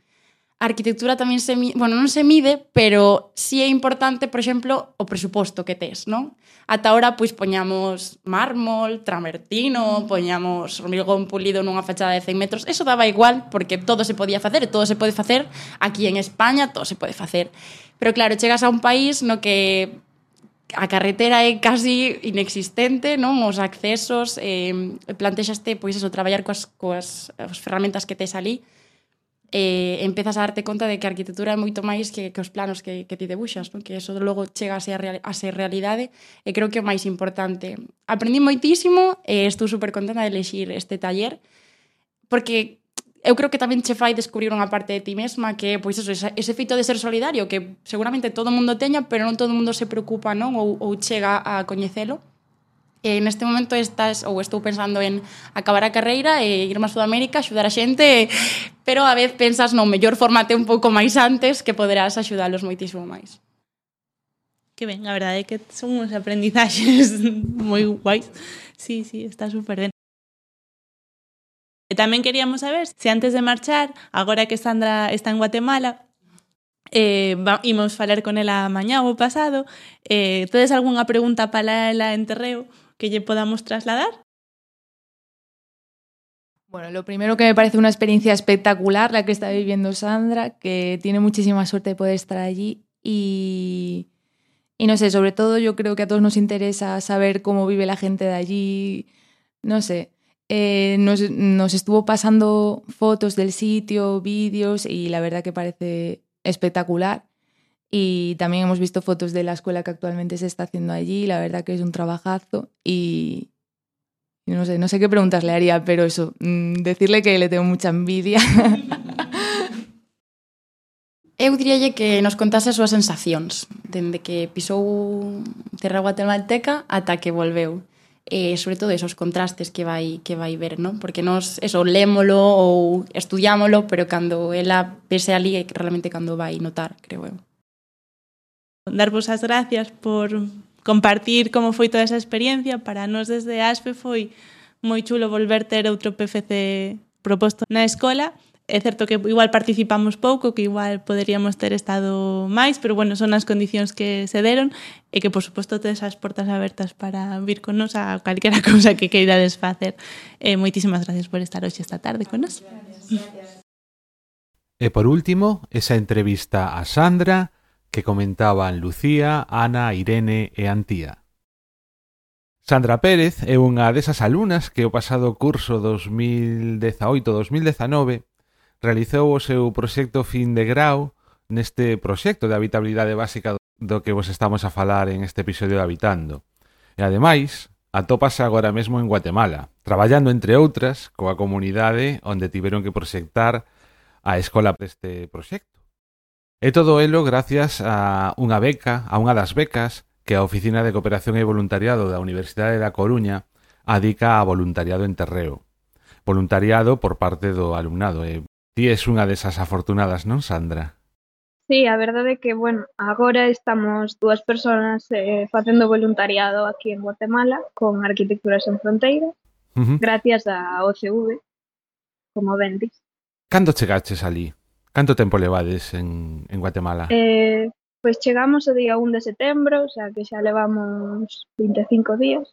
a arquitectura tamén se mide, bueno, non se mide, pero si sí é importante, por exemplo, o presuposto que tes, non? Ata ahora, pois, poñamos mármol, travertino, poñamos hormigón pulido nunha fachada de 100 metros, eso daba igual, porque todo se podía facer, todo se pode facer, aquí en España todo se pode facer. Pero claro, chegas a un país no que a carretera é casi inexistente, non? Os accesos, eh, plantexaste, pois, eso, traballar coas, coas as ferramentas que tes ali, eh, empezas a darte conta de que a arquitectura é moito máis que, que os planos que, que ti debuxas, non? que eso logo chega a ser, a ser realidade e creo que é o máis importante. Aprendí moitísimo e estou super contenta de elegir este taller porque eu creo que tamén che fai descubrir unha parte de ti mesma que pois eso, ese, ese feito de ser solidario que seguramente todo mundo teña, pero non todo mundo se preocupa, non? Ou, ou chega a coñecelo E neste momento estás ou estou pensando en acabar a carreira e irme a Sudamérica, axudar a xente, pero a vez pensas no mellor formate un pouco máis antes que poderás axudalos moitísimo máis. Que ben, a verdade é que son uns aprendizaxes moi guais. Sí, sí, está super ben. E tamén queríamos saber se antes de marchar, agora que Sandra está en Guatemala, eh, imos falar con ela mañá ou pasado, eh, tedes algunha pregunta para ela en terreo? Que podamos trasladar? Bueno, lo primero que me parece una experiencia espectacular la que está viviendo Sandra, que tiene muchísima suerte de poder estar allí y, no sé, sobre todo yo creo que a todos nos interesa saber cómo vive la gente de allí, no sé. Eh, nos estuvo pasando fotos del sitio, vídeos y la verdad que parece espectacular. Y también hemos visto fotos de la escuela que actualmente se está haciendo allí. La verdad que es un trabajazo y, no sé, no sé qué preguntas le haría, pero eso, mmm, decirle que le tengo mucha envidia. Eu diríalle que nos contase as súas sensacións dende que pisou Terra Guatemalteca ata que volveu. E sobre todo esos contrastes que vai que vai ver, non? Porque nos eso lémolo ou estudiámolo, pero cando ela pese ali realmente cando vai notar, creo eu Darvos as gracias por compartir como foi toda esa experiencia. Para nós desde ASPE foi moi chulo volver ter outro PFC proposto na escola. É certo que igual participamos pouco, que igual poderíamos ter estado máis, pero bueno, son as condicións que se deron e que por suposto tedes as portas abertas para vir con nos a calquera cousa que queirades facer. Eh, moitísimas gracias por estar hoxe esta tarde con nos. E por último, esa entrevista a Sandra, que comentaban Lucía, Ana, Irene e Antía. Sandra Pérez é unha desas alumnas que o pasado curso 2018-2019 realizou o seu proxecto fin de grau neste proxecto de habitabilidade básica do que vos estamos a falar en este episodio de Habitando. E ademais, atópase agora mesmo en Guatemala, traballando entre outras coa comunidade onde tiveron que proxectar a escola deste proxecto. E todo elo gracias a unha beca, a unha das becas que a Oficina de Cooperación e Voluntariado da Universidade da Coruña adica a voluntariado en terreo. Voluntariado por parte do alumnado. E ti és unha desas afortunadas, non, Sandra? Sí, a verdade é que, bueno, agora estamos dúas persoas eh, facendo voluntariado aquí en Guatemala con Arquitecturas en Fronteira, uh -huh. gracias a OCV, como ben dis. Cando chegaches ali? Canto tempo levades en, en Guatemala? Eh, pois pues chegamos o día 1 de setembro, o sea que xa levamos 25 días.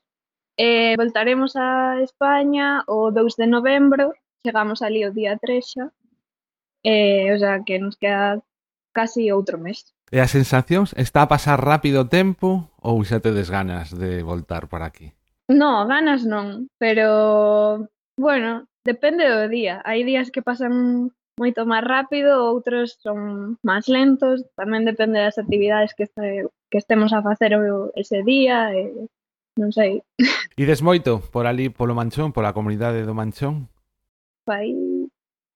Eh, voltaremos a España o 2 de novembro, chegamos ali o día 3 xa. Eh, o sea que nos queda casi outro mes. E as sensacións? Está a pasar rápido o tempo ou xa te desganas de voltar para aquí? No, ganas non, pero bueno, depende do día. Hai días que pasan moito máis rápido, outros son máis lentos, tamén depende das actividades que, este, que estemos a facer ese día, e, non sei. Ides moito por ali, polo Manchón, pola comunidade do Manchón? Fai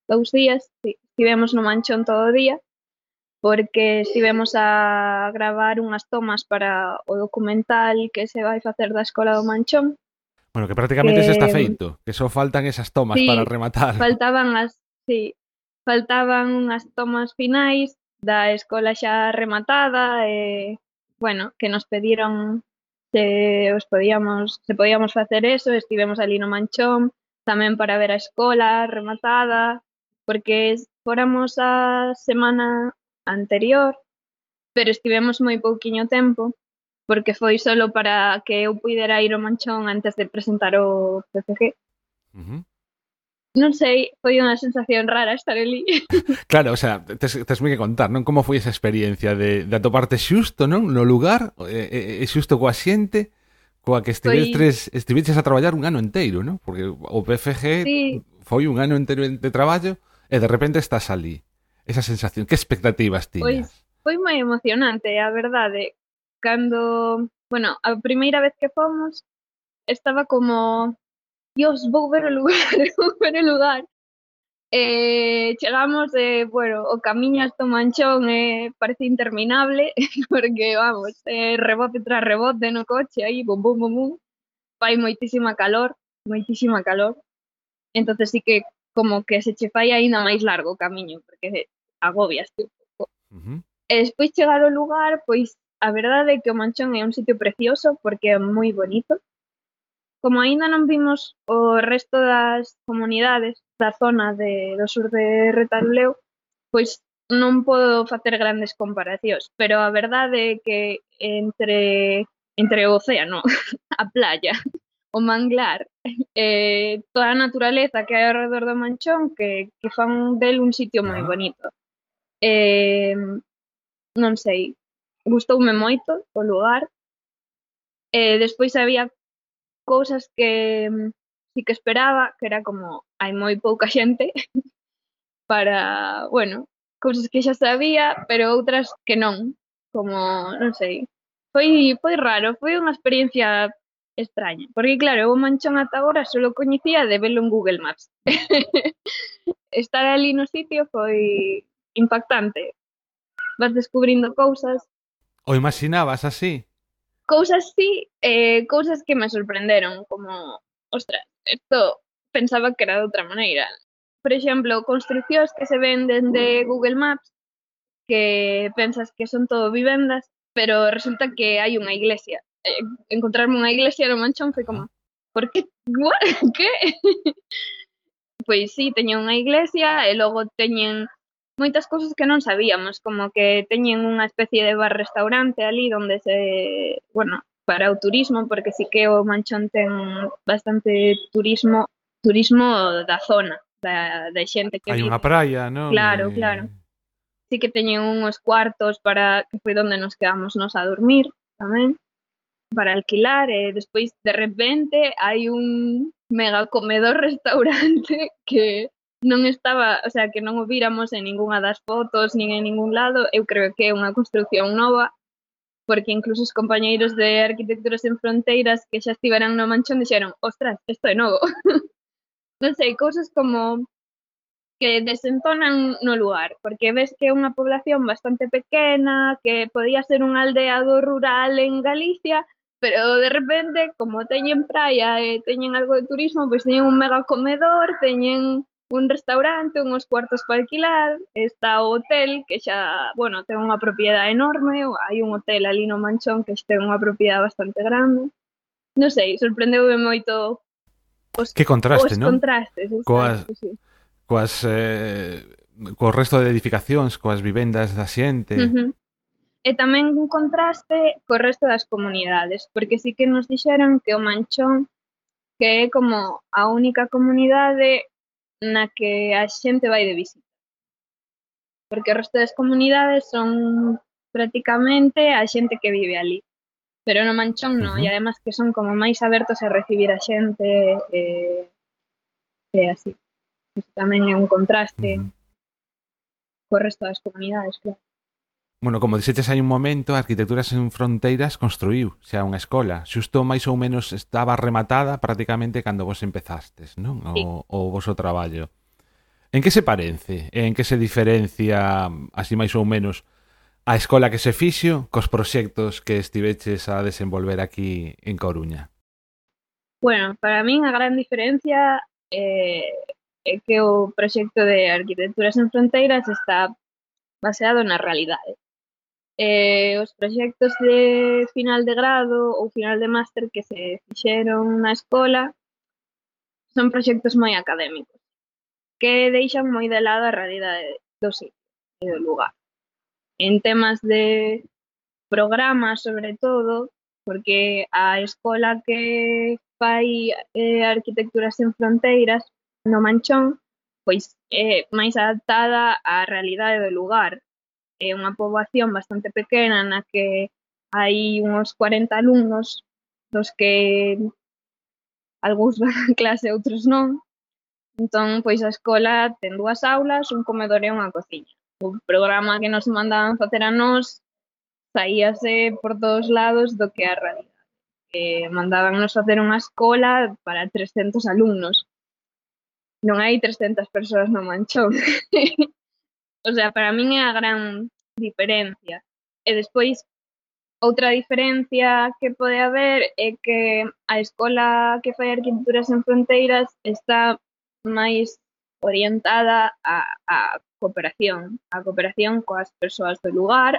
dous días, sí. estivemos no Manchón todo o día, porque estivemos a gravar unhas tomas para o documental que se vai facer da Escola do Manchón. Bueno, que prácticamente que... se está eh, feito, que só faltan esas tomas sí, para rematar. faltaban as, sí, faltaban unhas tomas finais da escola xa rematada e, bueno, que nos pediron se os podíamos, se podíamos facer eso, estivemos ali no Manchón, tamén para ver a escola rematada, porque fóramos a semana anterior, pero estivemos moi pouquiño tempo, porque foi solo para que eu pudera ir ao Manchón antes de presentar o PCG. Uh -huh non sei, foi unha sensación rara estar ali. Claro, o sea, tes, tes que contar, non? Como foi esa experiencia de, de atoparte xusto, non? No lugar, e, e xusto coa xente, coa que estivestes, foi... estiveches a traballar un ano enteiro, non? Porque o PFG sí. foi un ano enteiro de traballo e de repente estás ali. Esa sensación, que expectativas tiñas? Pois, foi moi emocionante, a verdade. Cando, bueno, a primeira vez que fomos, estaba como Dios, vou ver o lugar, vou ver o lugar. Eh, chegamos, eh, bueno, o camiño hasta o manchón eh, parece interminable, porque, vamos, eh, rebote tras rebote no coche, aí, bum, bum, bum, bum. Fai moitísima calor, moitísima calor. entonces sí que como que se che fai aínda máis largo o camiño, porque agobias un pouco. Uh -huh. E despois chegar ao lugar, pois a verdade é que o Manchón é un sitio precioso porque é moi bonito. Como aínda non vimos o resto das comunidades da zona de, do sur de Retaluleu, pois non podo facer grandes comparacións, pero a verdade é que entre, entre o océano, a playa, o manglar, eh, toda a naturaleza que hai ao redor do Manchón, que, que fan del un sitio moi bonito. Eh, non sei, gustoume moito o lugar. Eh, despois había cousas que mm, sí que esperaba, que era como hai moi pouca xente para, bueno, cousas que xa sabía, pero outras que non, como, non sei, foi foi raro, foi unha experiencia extraña, porque claro, o Manchón ata agora só coñecía de velo en Google Maps. Estar ali no sitio foi impactante. Vas descubrindo cousas. O imaginabas así? cousas sí, eh, cousas que me sorprenderon, como, ostras, isto pensaba que era de outra maneira. Por exemplo, construccións que se ven dende Google Maps, que pensas que son todo vivendas, pero resulta que hai unha iglesia. Eh, encontrarme unha iglesia no manchón foi como, por que? What? Que? pois sí, teñen unha iglesia e logo teñen moitas cousas que non sabíamos, como que teñen unha especie de bar-restaurante ali onde se, bueno, para o turismo, porque sí que o Manchón ten bastante turismo, turismo da zona, da, da xente que Hai unha praia, non? Claro, e... claro. Sí que teñen uns cuartos para que foi onde nos quedamos nos a dormir tamén para alquilar e despois de repente hai un mega comedor restaurante que non estaba, o sea, que non o víramos en ningunha das fotos, nin en ningún lado, eu creo que é unha construción nova, porque incluso os compañeiros de Arquitecturas en Fronteiras que xa estiveran no manchón dixeron, ostras, isto é novo. non sei, cousas como que desentonan no lugar, porque ves que é unha población bastante pequena, que podía ser un aldeado rural en Galicia, pero de repente, como teñen praia e teñen algo de turismo, pois pues teñen un mega comedor, teñen un restaurante, uns cuartos para alquilar, está o hotel, que xa, bueno, ten unha propiedade enorme, hai un hotel ali no Manchón que ten unha propiedade bastante grande. Non sei, sorprendeume moito os, que contraste, os non? contrastes. Coas, sí. coas, eh, co resto de edificacións, coas vivendas da xente. Uh -huh. E tamén un contraste co resto das comunidades, porque sí que nos dixeron que o Manchón que é como a única comunidade na que a xente vai de visita. Porque o resto das comunidades son prácticamente a xente que vive ali. Pero no Manchón non, uh -huh. e además que son como máis abertos a recibir a xente eh, e así. Isto tamén é un contraste uh -huh. co resto das comunidades, claro. Bueno, como dixetes hai un momento, Arquitectura sen Fronteiras construiu xa unha escola. Xusto máis ou menos estaba rematada prácticamente cando vos empezastes, non? O, sí. o voso traballo. En que se parece? En que se diferencia, así máis ou menos, a escola que se fixo cos proxectos que estiveches a desenvolver aquí en Coruña? Bueno, para min a gran diferencia eh, é que o proxecto de Arquitectura sen Fronteiras está baseado na realidade eh, os proxectos de final de grado ou final de máster que se fixeron na escola son proxectos moi académicos que deixan moi de lado a realidade do sitio e do lugar. En temas de programas, sobre todo, porque a escola que fai eh, arquitecturas sen fronteiras no Manchón, pois é máis adaptada á realidade do lugar é unha poboación bastante pequena na que hai uns 40 alumnos dos que algúns van a clase, outros non. Entón, pois a escola ten dúas aulas, un comedor e unha cociña. O programa que nos mandaban facer a nós saíase por todos lados do que a realidade. Eh, mandábannos facer unha escola para 300 alumnos. Non hai 300 persoas no manchón. O sea, para min é a gran diferencia. Eh, e despois, outra diferencia que pode haber é que a escola que fai Arquitecturas en Fronteiras está máis orientada a, a cooperación, a cooperación coas persoas do lugar,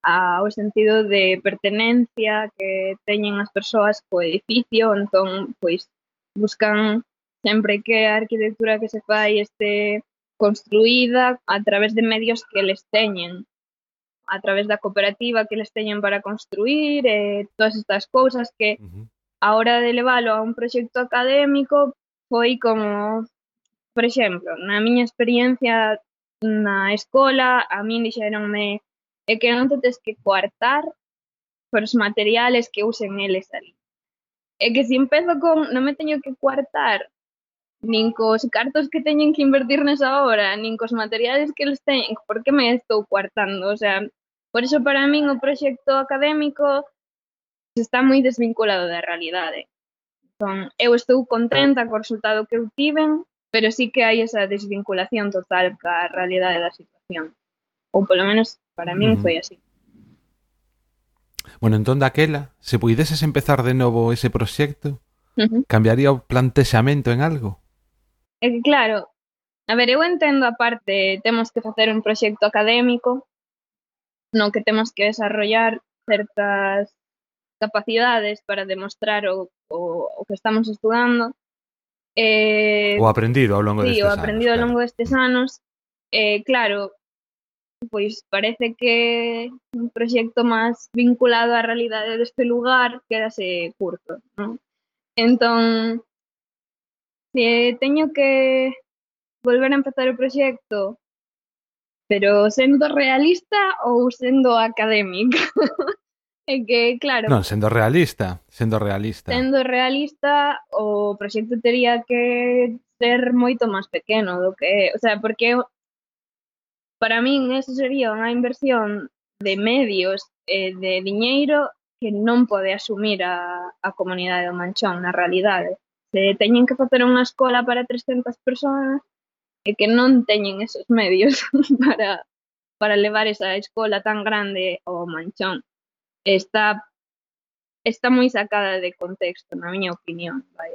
ao sentido de pertenencia que teñen as persoas co edificio, entón, pois, buscan sempre que a arquitectura que se fai este construída a través de medios que les teñen a través da cooperativa que les teñen para construir e eh, todas estas cousas que uh -huh. a hora de leválo a un proxecto académico foi como por exemplo, na miña experiencia na escola, a min dixeronme é que non te tes que coartar por os materiales que usen eles ali. É que se empezo con non me teño que coartar nin cos cartos que teñen que invertir nesa obra, nin cos materiales que eles teñen, por que me estou cuartando? O sea, por iso para min o proxecto académico está moi desvinculado da realidade. Entón, eu estou contenta co resultado que eu tiven, pero sí que hai esa desvinculación total ca realidade da situación. Ou polo menos para min foi así. Bueno, entón daquela, se puideses empezar de novo ese proxecto, uh -huh. cambiaría o plantexamento en algo? É que claro, a ver, eu entendo a parte, temos que facer un proxecto académico no que temos que desarrollar certas capacidades para demostrar o, o, o que estamos estudando. Eh, o aprendido ao longo sí, destes anos. Sí, o aprendido ao longo destes anos. Eh, claro, pois parece que un proxecto máis vinculado á realidade deste lugar quedase curto, non? Entón, que teño que volver a empezar o proxecto, pero sendo realista ou sendo académica? é que, claro... Non, sendo realista, sendo realista. Sendo realista, o proxecto teria que ser moito máis pequeno do que é. O sea, porque para min eso sería unha inversión de medios e eh, de diñeiro que non pode asumir a, a comunidade do Manchón na realidade se teñen que facer unha escola para 300 persoas e que non teñen esos medios para, para levar esa escola tan grande ao manchón. Está está moi sacada de contexto, na miña opinión, vai.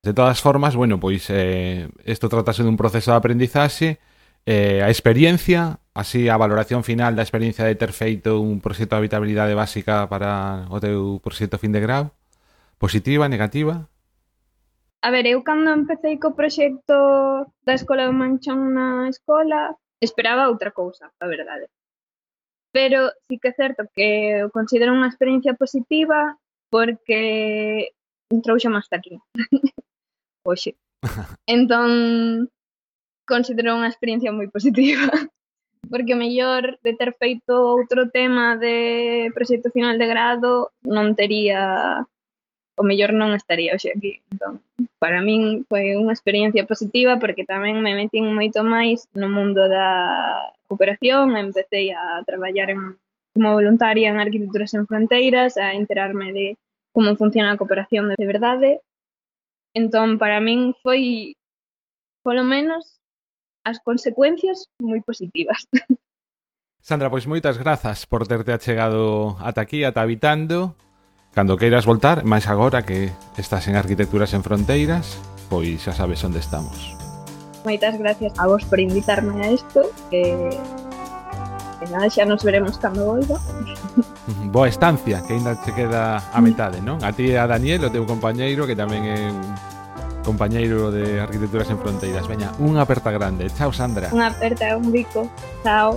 De todas formas, bueno, pois eh, isto tratase dun proceso de aprendizaxe, eh, a experiencia, así a valoración final da experiencia de ter feito un proxecto de habitabilidade básica para o teu proxecto fin de grau, positiva, negativa? A ver, eu cando empecé co proxecto da Escola do Manchón na escola, esperaba outra cousa, a verdade. Pero sí que é certo que o considero unha experiencia positiva porque trouxeme hasta aquí. Oxe. Entón, considero unha experiencia moi positiva. Porque o mellor de ter feito outro tema de proxecto final de grado non tería o mellor non estaría hoxe aquí, entón para min foi unha experiencia positiva porque tamén me metín moito máis no mundo da cooperación, empecé a traballar en, como voluntaria en Arquitecturas en Fronteiras, a enterarme de como funciona a cooperación de verdade. Entón, para min foi, polo menos, as consecuencias moi positivas. Sandra, pois moitas grazas por terte achegado ata aquí, ata habitando. Cando queiras voltar, máis agora que estás en Arquitecturas en Fronteiras, pois xa sabes onde estamos. Moitas gracias a vos por invitarme a isto, que, que nada, xa nos veremos cando volva. Boa estancia, que ainda te queda a metade, non? A ti e a Daniel, o teu compañeiro, que tamén é un compañeiro de Arquitecturas en Fronteiras. Veña, unha aperta grande. Chao, Sandra. Unha aperta, un bico. Chao.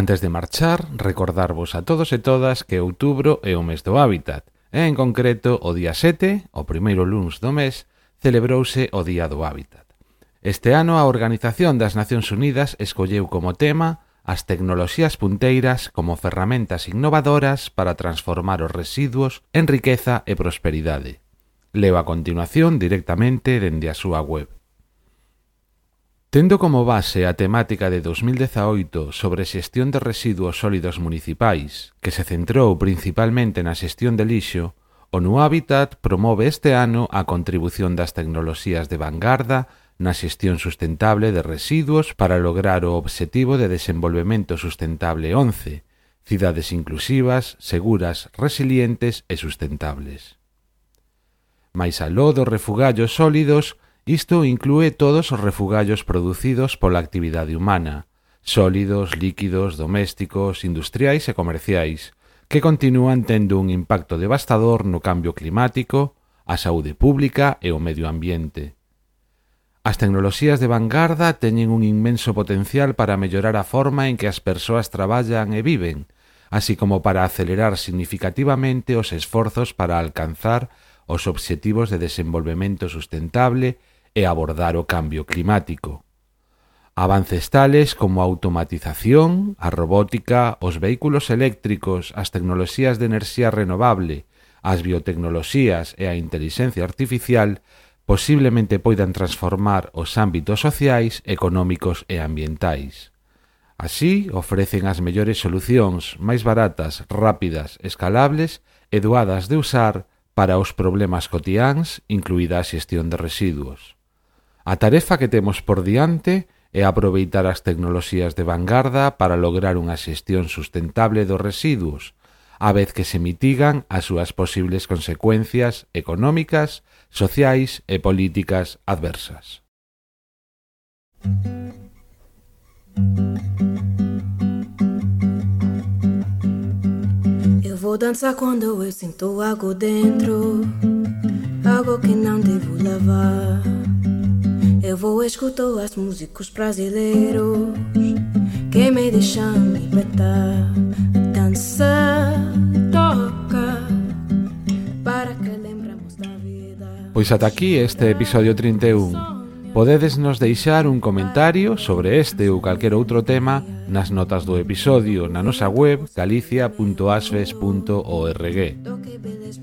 Antes de marchar, recordarvos a todos e todas que outubro é o mes do hábitat, e en concreto o día 7, o primeiro luns do mes, celebrouse o Día do Hábitat. Este ano a Organización das Nacións Unidas escolleu como tema as tecnoloxías punteiras como ferramentas innovadoras para transformar os residuos en riqueza e prosperidade. Leo a continuación directamente dende a súa web Tendo como base a temática de 2018 sobre xestión de residuos sólidos municipais, que se centrou principalmente na xestión de lixo, o Nu Habitat promove este ano a contribución das tecnoloxías de vanguarda na xestión sustentable de residuos para lograr o obxectivo de desenvolvemento sustentable 11, cidades inclusivas, seguras, resilientes e sustentables. Mais aló dos refugallos sólidos, Isto inclúe todos os refugallos producidos pola actividade humana, sólidos, líquidos, domésticos, industriais e comerciais, que continúan tendo un impacto devastador no cambio climático, a saúde pública e o medio ambiente. As tecnoloxías de vanguarda teñen un inmenso potencial para mellorar a forma en que as persoas traballan e viven, así como para acelerar significativamente os esforzos para alcanzar os obxectivos de desenvolvemento sustentable e abordar o cambio climático. Avances tales como a automatización, a robótica, os vehículos eléctricos, as tecnoloxías de enerxía renovable, as biotecnoloxías e a inteligencia artificial posiblemente poidan transformar os ámbitos sociais, económicos e ambientais. Así, ofrecen as mellores solucións, máis baratas, rápidas, escalables e doadas de usar para os problemas cotiáns, incluída a xestión de residuos. A tarefa que temos por diante é aproveitar as tecnoloxías de vanguarda para lograr unha xestión sustentable dos residuos, á vez que se mitigan as súas posibles consecuencias económicas, sociais e políticas adversas. Eu vou dançar quando eu sinto algo dentro, algo que não devo lavar. Eu vou escutar as músicos brasileiros que me deixam libertar, dançar, tocar, para que lembramos da vida. Pois ata aquí este episodio 31. Podedes nos deixar un comentario sobre este ou calquer outro tema nas notas do episodio na nosa web galicia.asfes.org.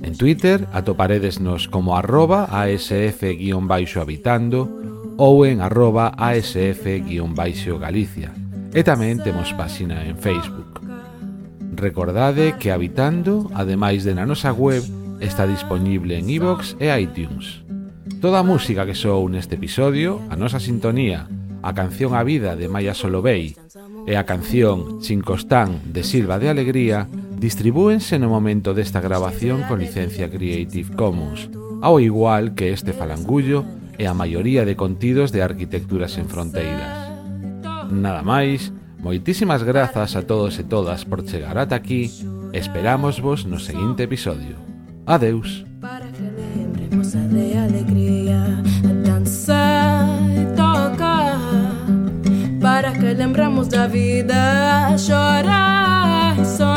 En Twitter atoparedesnos como asf-habitando ou en arroba asf-galicia. E tamén temos páxina en Facebook. Recordade que Habitando, ademais de na nosa web, está disponible en iVoox e iTunes. Toda a música que sou neste episodio, a nosa sintonía, a canción A Vida de Maya Solovey e a canción Chincostán de Silva de Alegría distribúense no momento desta grabación con licencia Creative Commons, ao igual que este falangullo e a maioría de contidos de Arquitecturas en Fronteiras. Nada máis, moitísimas grazas a todos e todas por chegar ata aquí Esperamos vos no seguinte episodio. Adeus. Para que lembremos a de alegría, a e tocar. Para que lembramos da vida, chorar e sonhar.